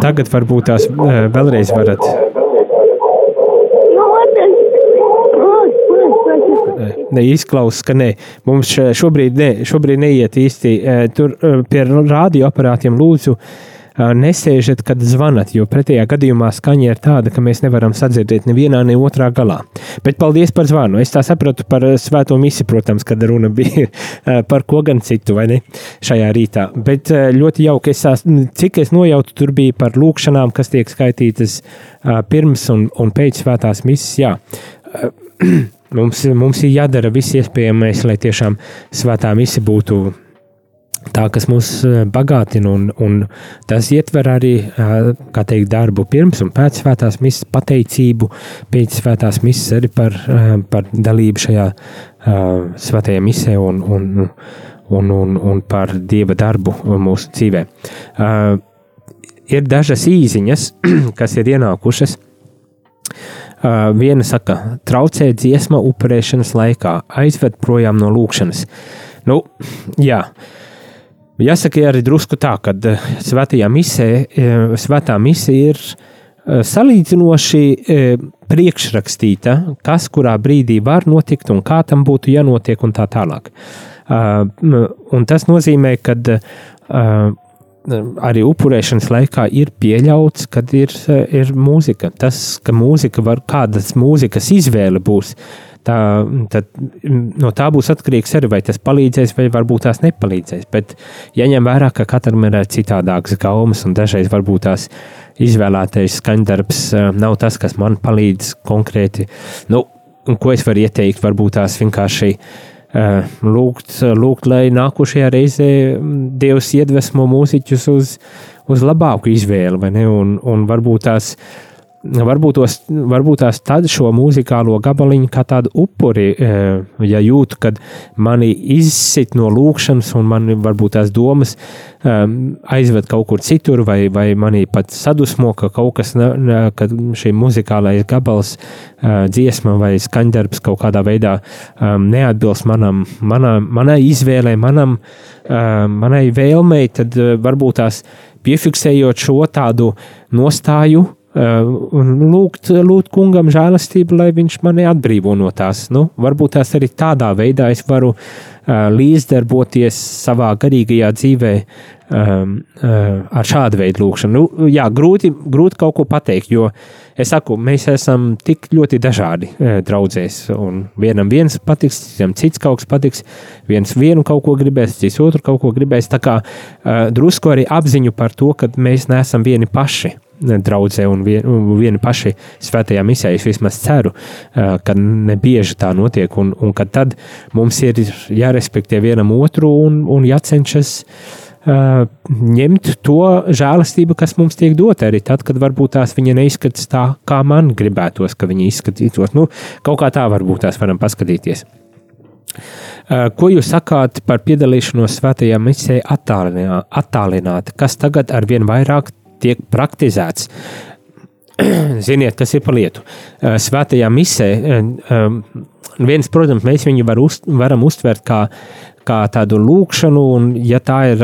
Tagad varbūt tās uh, vēlreiz varat. Ne, izklausās, ka nē, mums šobrīd, ne, šobrīd neiet īsti. Tur pie radioaparātiem lūdzu nesēžat, kad zvanat, jo pretējā gadījumā skaņa ir tāda, ka mēs nevaram sadzirdēt nevienā, ne otrā galā. Bet paldies par zvanu. Es tā sapratu par svēto misiju, protams, kad runa bija par ko gan citu, vai ne, šajā rītā. Bet ļoti jauki, es, cik es nojautu, tur bija par lūkšanām, kas tiek skaitītas pirms un, un pēc svētās misijas. Mums, mums ir jādara viss iespējamais, lai tiešām svētā misija būtu tā, kas mūs eh, bagātina, un, un tas ietver arī eh, teikt, darbu pirms un pēc svētās misijas, pateicību pēc svētās misijas, arī par, eh, par dalību šajā svētajā misē un, un, un, un, un par dieva darbu mūsu dzīvē. Ir dažas īsiņas, kas ir ienākušas. Viena saka, traucē dziesma upurēšanas laikā, aizved projām no lūkšanas. Nu, jā, uh, Jāsaka arī drusku tā, ka svētajā misē, svētā misija ir salīdzinoši priekšrakstīta, kas kurā brīdī var notikt un kā tam būtu jānotiek un tā tālāk. Un tas nozīmē, ka arī upurēšanas laikā ir pieļauts, kad ir, ir mūzika. Tas, ka mūzika var, kādas mūzikas izvēle būs, tā, tad no tā būs atkarīgs arī, vai tas palīdzēs, vai varbūt tās nepalīdzēs. Bet jaņem vērā, ka katram ir citādākas gaumas, un dažreiz varbūt tās izvēlētais skaņdarbs eh, nav tas, kas man palīdz konkrēti. Nu, ko es varu ieteikt, varbūt tās vienkārši uh, lūgt, lūgt, lai nākošajā reizē mm, Dievs iedvesmo mūziķus uz, uz labāku izvēli, vai ne? Un, un varbūt tās varbūt, tos, varbūt tās tad šo mūzikālo gabaliņu kā tādu upuri, e, ja jūtu, kad mani izsit no lūkšanas un man varbūt tās domas e, aizved kaut kur citur, vai, vai manī pat sadusmo, ka kaut kas, ne, ne, kad šī muzikālais gabals, e, dziesma vai skaņdarbs kaut kādā veidā neatbilst manam, manam, manai izvēlei, manam, manai vēlmei, tad varbūt tās piefiksējot šo tādu nostāju, un lūgt, lūgt kungam žēlastību, lai viņš mani atbrīvo no tās. Nu, varbūt tās arī tādā veidā es varu uh, līdzdarboties savā garīgajā dzīvē um, uh, ar šādu veidu lūgšanu. Nu, jā, grūti, grūti kaut ko pateikt, jo es saku, mēs esam tik ļoti dažādi uh, draudzēs. Vienam viens patiks, citam cits kaut kas patiks, viens vienu kaut ko gribēs, cits otru kaut ko gribēs. Tā kā uh, drusku arī apziņu par to, ka mēs neesam vieni paši draudzē un, vien, un vieni paši svētajā misijā. Es vismaz ceru, ka nebieži tā notiek, un, un ka tad mums ir jārespektē vienam otru un, un jācenšas uh, ņemt to žēlastību, kas mums tiek dota arī tad, kad varbūt tās viņa neizskatās tā, kā man gribētos, ka viņa izskatītos. Nu, kaut kā tā varbūt tās varam paskatīties. Uh, ko jūs sakāt par piedalīšanos svētajā misijā attālināti, kas tagad ar vien vairāk tiek praktizēts. Ziniet, kas ir par lietu. Eh, svētajā misē, eh, eh, viens, protams, mēs viņu var uz, varam uztvert kā, kā tādu lūkšanu, un, ja tā ir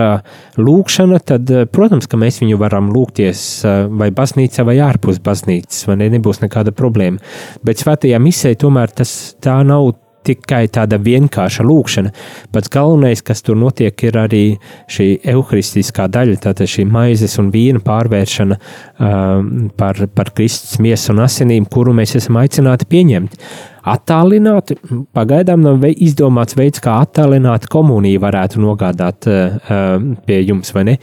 lūkšana, tad, protams, ka mēs viņu varam lūgties vai baznīcā, vai ārpus baznīcas, vai ne, nebūs nekāda problēma. Bet svētajā misē tomēr tas tā nav tikai tāda vienkārša lūkšana. Pats galvenais, kas tur notiek, ir arī šī evaharistiskā daļa, tātad šī maizes un vīna pārvēršana uh, par, par Kristus miesu un asinīm, kuru mēs esam aicināti pieņemt. Attālināt, pagaidām nav izdomāts veids, kā attālināt komuniju varētu nogādāt uh, pie jums, vai ne?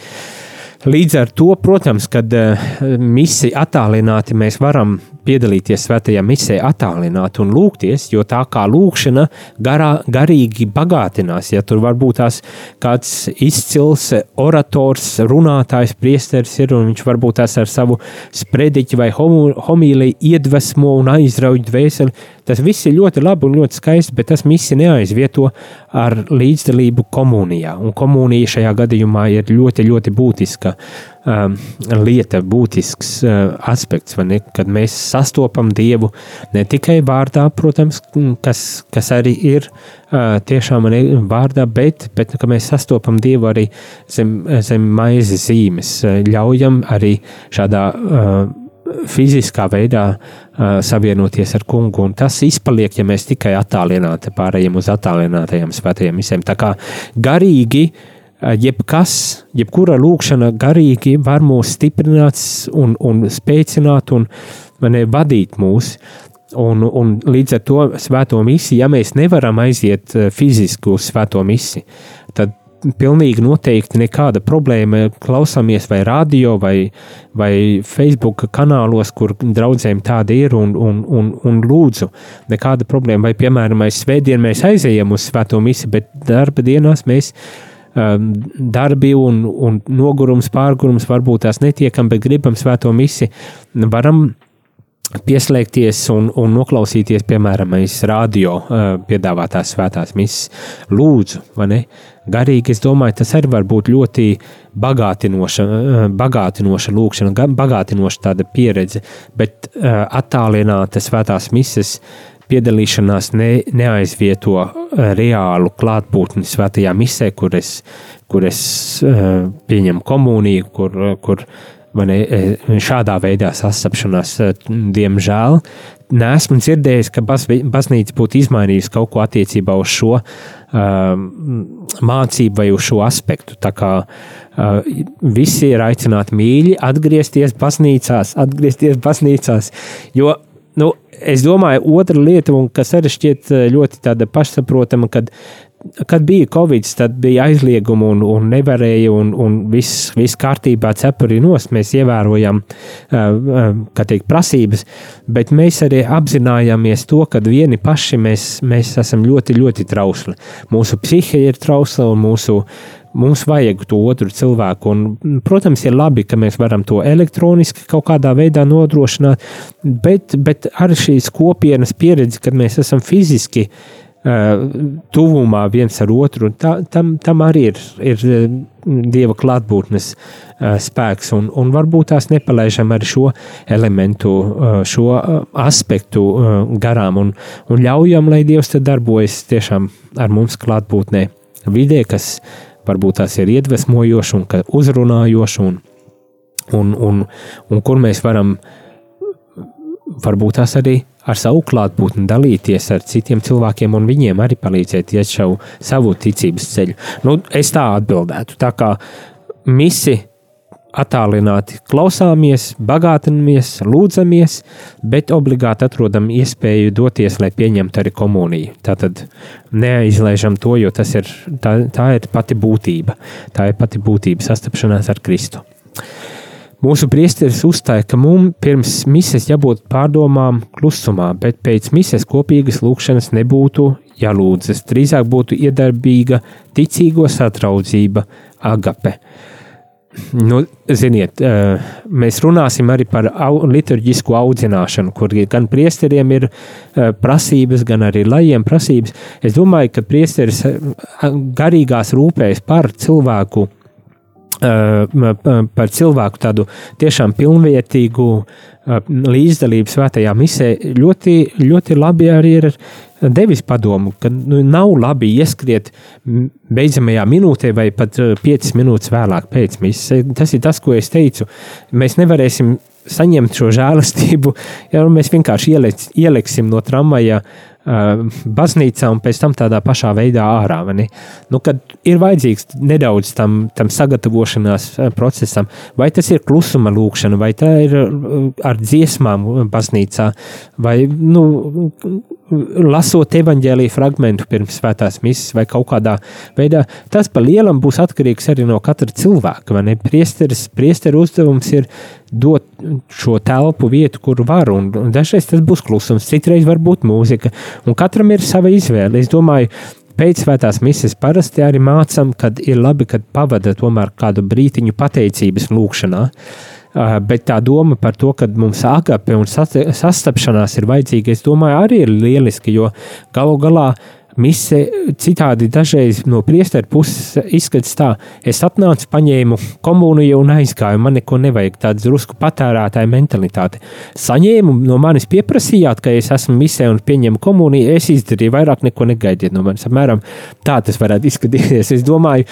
Līdz ar to, protams, kad uh, misija attālināti mēs varam piedalīties svētajā misē, attālināt un lūgties, jo tā kā lūkšana garā, garīgi bagātinās. Ja tur varbūt tās kāds izcils orators, runātājs, priesteris ir, un viņš varbūt tās ar savu sprediķi vai homīliju iedvesmo un aizrauj dvēseli, tas viss ir ļoti labi un ļoti skaisti, bet tas misija neaizvieto ar līdzdalību komunijā. Un komunija šajā gadījumā ir ļoti, ļoti būtiska um, lieta, būtisks uh, aspekts, ne, kad mēs sastopam Dievu ne tikai vārdā, protams, kas, kas arī ir uh, tiešām ne, vārdā, bet, bet ka mēs sastopam Dievu arī zem, zem maizes zīmes, ļaujam arī šādā uh, fiziskā veidā uh, savienoties ar kungu, un tas izpaliek, ja mēs tikai attālināti pārējiem uz attālinātajiem svētajiem misēm. Tā kā garīgi uh, jebkas, jebkura lūkšana garīgi var mūs stiprināt un, un spēcināt un ne, vadīt mūs. Un, un līdz ar to svēto misiju, ja mēs nevaram aiziet fiziski uz svēto misiju, pilnīgi noteikti nekāda problēma. Klausāmies vai radio, vai, vai Facebook kanālos, kur draudzēm tāda ir, un, un, un, un lūdzu, nekāda problēma. Vai, piemēram, aiz svētdienu mēs aizejam uz svēto misiju, bet darba dienās mēs um, darbi un, un nogurums, pārgurums varbūt tās netiekam, bet gribam svēto misiju, varam pieslēgties un, un noklausīties, piemēram, radio uh, piedāvātās svētās misijas. Lūdzu, vai ne? Garīgi, es domāju, tas arī var būt ļoti bagātinoša, uh, bagātinoša lūkšana, bagātinoša tāda pieredze, bet uh, attālināta svētās misijas piedalīšanās ne, neaizvieto reālu klātbūtni svētajā misē, kur es, kur es pieņemu komuniju, kur, kur e, šādā veidā sastapšanās, diemžēl, neesmu dzirdējis, ka baznīca būtu izmainījusi kaut ko attiecībā uz šo uh, mācību vai uz šo aspektu. Tā kā uh, visi ir aicināti mīļi atgriezties baznīcās, atgriezties baznīcās, jo nu, es domāju, otra lieta, un kas arī šķiet ļoti pašsaprotama, kad kad bija Covid, tad bija aizliegumi un, un nevarēja, un, un viss, viss kārtībā, cepuri nost. Mēs ievērojam, kā teikt, prasības, bet mēs arī apzinājāmies to, ka vieni paši mēs, mēs esam ļoti, ļoti trausli. Mūsu psihe ir trausla un mūsu. Mums vajag to otru cilvēku, un, protams, ir labi, ka mēs varam to elektroniski kaut kādā veidā nodrošināt, bet, bet ar šīs kopienas pieredzi, kad mēs esam fiziski uh, tuvumā viens ar otru. Tā, tam, tam arī ir, ir dieva klātbūtnes spēks, un, un varbūt tās nepalaižam arī šo elementu, šo aspektu garām, un, un ļaujam, lai dievs darbojas tiešām ar mums klātbūtnē vidē, kas varbūt tās ir iedvesmojoši un uzrunājoši, un, un, un, un kur mēs varam varbūt tās arī ar savu klātbūtni dalīties ar citiem cilvēkiem un viņiem arī palīdzēt iet šo savu ticības ceļu. Nu, es tā atbildētu. Tā kā misi attālināti klausāmies, bagātinamies, lūdzamies, bet obligāti atrodam iespēju doties, lai pieņemtu arī komuniju. Tātad neaizlaižam to, jo tas ir, tā, tā ir pati būtība. Tā ir pati būtība sastapšanās ar Kristu. Mūsu priesteris uzstāja, ka mums pirms mises jābūt pārdomām klusumā, bet pēc mises kopīgas lūkšanas nebūtu jālūdzas. Drīzāk būtu iedarbīga ticīgo satraudzība, agape. Nu, ziniet, eh, mēs runāsim arī par liturģisku audzināšanu, kur gan priesteriem ir eh, prasības, gan arī lajiem prasības. Es domāju, ka priesteris eh, garīgās rūpēs par cilvēku par cilvēku tādu tiešām pilnvērtīgu līdzdalību svētajā misē, ļoti, ļoti labi arī ir devis padomu, ka nu, nav labi ieskriet beidzamajā minūtē vai pat 5 minūtes vēlāk pēc misijas. Tas ir tas, ko es teicu. Mēs nevarēsim saņemt šo žēlastību, ja mēs vienkārši ieliec, ieliksim no tramvaja uh, baznīcā un pēc tam tādā pašā veidā ārā. Nu, kad ir vajadzīgs nedaudz tam, tam sagatavošanās procesam, vai tas ir klusuma lūkšana, vai tā ir ar dziesmām baznīcā, vai nu, lasot evaņģēlīju fragmentu pirms svētās misijas vai kaut kādā veidā, tas pa lielam būs atkarīgs arī no katra cilvēka. Priesteris, priesteru uzdevums ir dot šo telpu vietu, kur var, un, un dažreiz tas būs klusums, citreiz var būt mūzika, un katram ir sava izvēle. Es domāju, pēc svētās misijas parasti arī mācām, kad ir labi, kad pavada tomēr kādu brītiņu pateicības lūkšanā. Uh, bet tā doma par to, ka mums agape un sastapšanās ir vajadzīga, es domāju, arī ir lieliski, jo galu galā uh, mise citādi dažreiz no priesteru puses izskatās tā, es atnācu, paņēmu komuniju un aizgāju, man neko nevajag, tāds drusku patērētāja mentalitāte. Saņēmu no manis pieprasījāt, ka es esmu misē un pieņemu komuniju, es izdarīju, vairāk neko negaidiet no manis. Apmēram tā tas varētu izskatīties. Es domāju,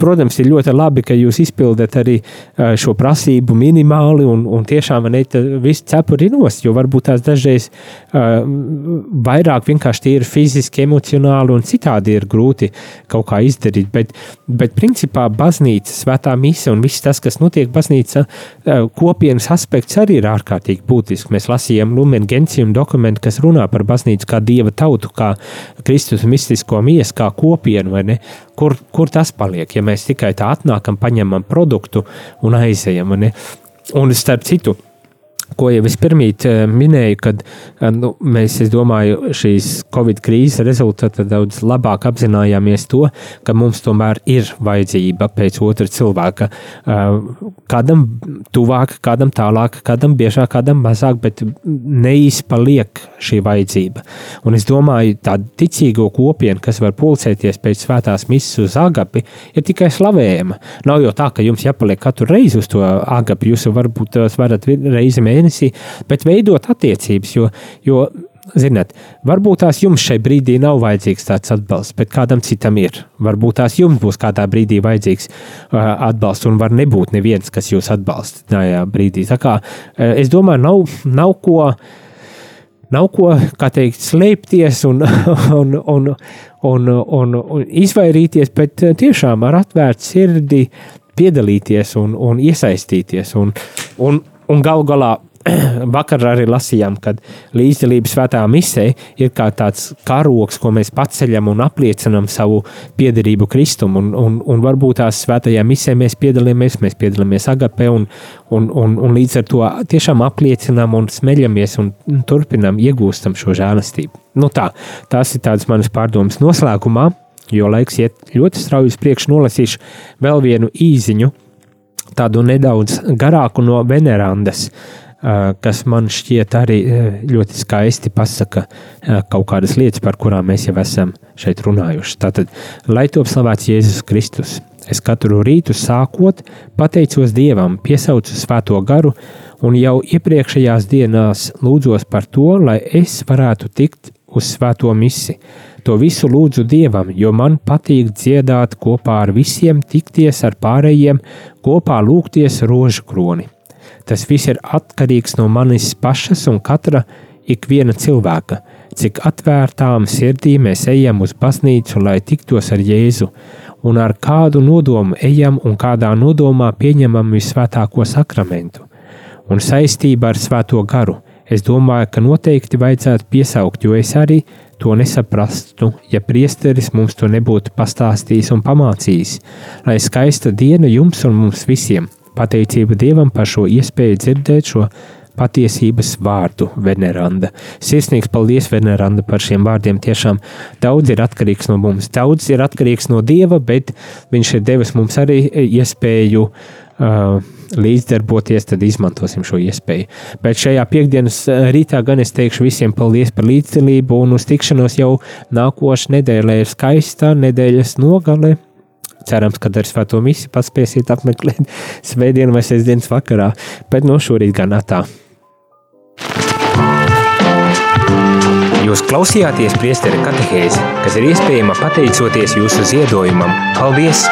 protams, ir ļoti labi, ka jūs izpildat arī šo prasību minimāli un, un tiešām ne viss cepuri nost, jo varbūt tās dažreiz vairāk vienkārši ir fiziski, emocionāli emocionāli un citādi ir grūti kaut kā izdarīt. Bet, bet principā baznīca, svētā mise un viss tas, kas notiek baznīca, eh, kopienas aspekts arī ir ārkārtīgi būtisks. Mēs lasījām Lumen Gentium dokumentu, kas runā par baznīcu kā dieva tautu, kā Kristus mistisko miesu, kā kopienu, vai ne? Kur, kur tas paliek, ja mēs tikai tā atnākam, paņemam produktu un aizejam, vai ne? Un starp citu, ko jau es pirmīt eh, minēju, kad eh, nu, mēs, es domāju, šīs Covid krīzes rezultātā daudz labāk apzinājāmies to, ka mums tomēr ir vajadzība pēc otra cilvēka. Eh, kādam tuvāk, kādam tālāk, kādam biežāk, kādam mazāk, bet neizpaliek šī vajadzība. Un es domāju, tā ticīgo kopiena, kas var pulcēties pēc svētās misijas uz agapi, ir tikai slavējama. Nav jau tā, ka jums jāpaliek katru reizi uz to agapi, jūs varbūt varat reizi mēnesī mēnesī, bet veidot attiecības. Jo, jo Ziniet, varbūt tās jums šai brīdī nav vajadzīgs tāds atbalsts, bet kādam citam ir. Varbūt tās jums būs kādā brīdī vajadzīgs uh, atbalsts, un var nebūt neviens, kas jūs atbalsta tajā brīdī. Tā kā uh, es domāju, nav, nav ko. Nav ko, kā teikt, slēpties un, un, un, un, un, un izvairīties, bet tiešām ar atvērtu sirdi piedalīties un, un iesaistīties. Un, un, un galu galā vakar arī lasījām, ka līdzdalība svētā misē ir kā tāds karoks, ko mēs paceļam un apliecinam savu piederību Kristum. Un, un, un varbūt tās svētajā misē mēs piedalāmies, mēs piedalāmies agapē un, un, un, un līdz ar to tiešām apliecinām un smeļamies un turpinām iegūstam šo žēlastību. Nu tā, tās ir tādas manas pārdomas noslēgumā, jo laiks iet ļoti strauji uz priekšu, nolasīšu vēl vienu īziņu, tādu nedaudz garāku no Venerandas. Uh, kas man šķiet arī ļoti skaisti pasaka kaut kādas lietas, par kurām mēs jau esam šeit runājuši. Tātad, lai top slavēts Jēzus Kristus, es katru rītu sākot, pateicos Dievam, piesaucu svēto garu un jau iepriekšējās dienās lūdzos par to, lai es varētu tikt uz svēto misi. To visu lūdzu Dievam, jo man patīk dziedāt kopā ar visiem, tikties ar pārējiem, kopā lūgties rožu kroni. Tas viss ir atkarīgs no manis pašas un katra ikviena cilvēka, cik atvērtām sirdī mēs ejam uz baznīcu, lai tiktos ar Jēzu, un ar kādu nodomu ejam un kādā nodomā pieņemam visvētāko sakramentu. Un saistībā ar svēto garu. Es domāju, ka noteikti vajadzētu piesaukt, jo es arī to nesaprastu, ja priesteris mums to nebūtu pastāstījis un pamācījis, lai skaista diena jums un mums visiem – Pateicība Dievam par šo iespēju dzirdēt šo patiesības vārdu, Veneranda. Sirsnīgs paldies, Veneranda, par šiem vārdiem. Tiešām daudz ir atkarīgs no mums, daudz ir atkarīgs no Dieva, bet Viņš ir devis mums arī iespēju uh, līdzdarboties, tad izmantosim šo iespēju. Bet šajā piekdienas rītā gan es teikšu visiem paldies par līdzdalību un uz tikšanos jau nākošais nedēļa ir skaista nedēļas nogale Cerams, ka ar svēto misiju paspēsiet apmeklēt svētdienu vai sestdienas vakarā, bet no šorīt gan tā. Jūs klausījāties priesteru katehēzi, kas ir iespējama pateicoties jūsu ziedojumam. Paldies!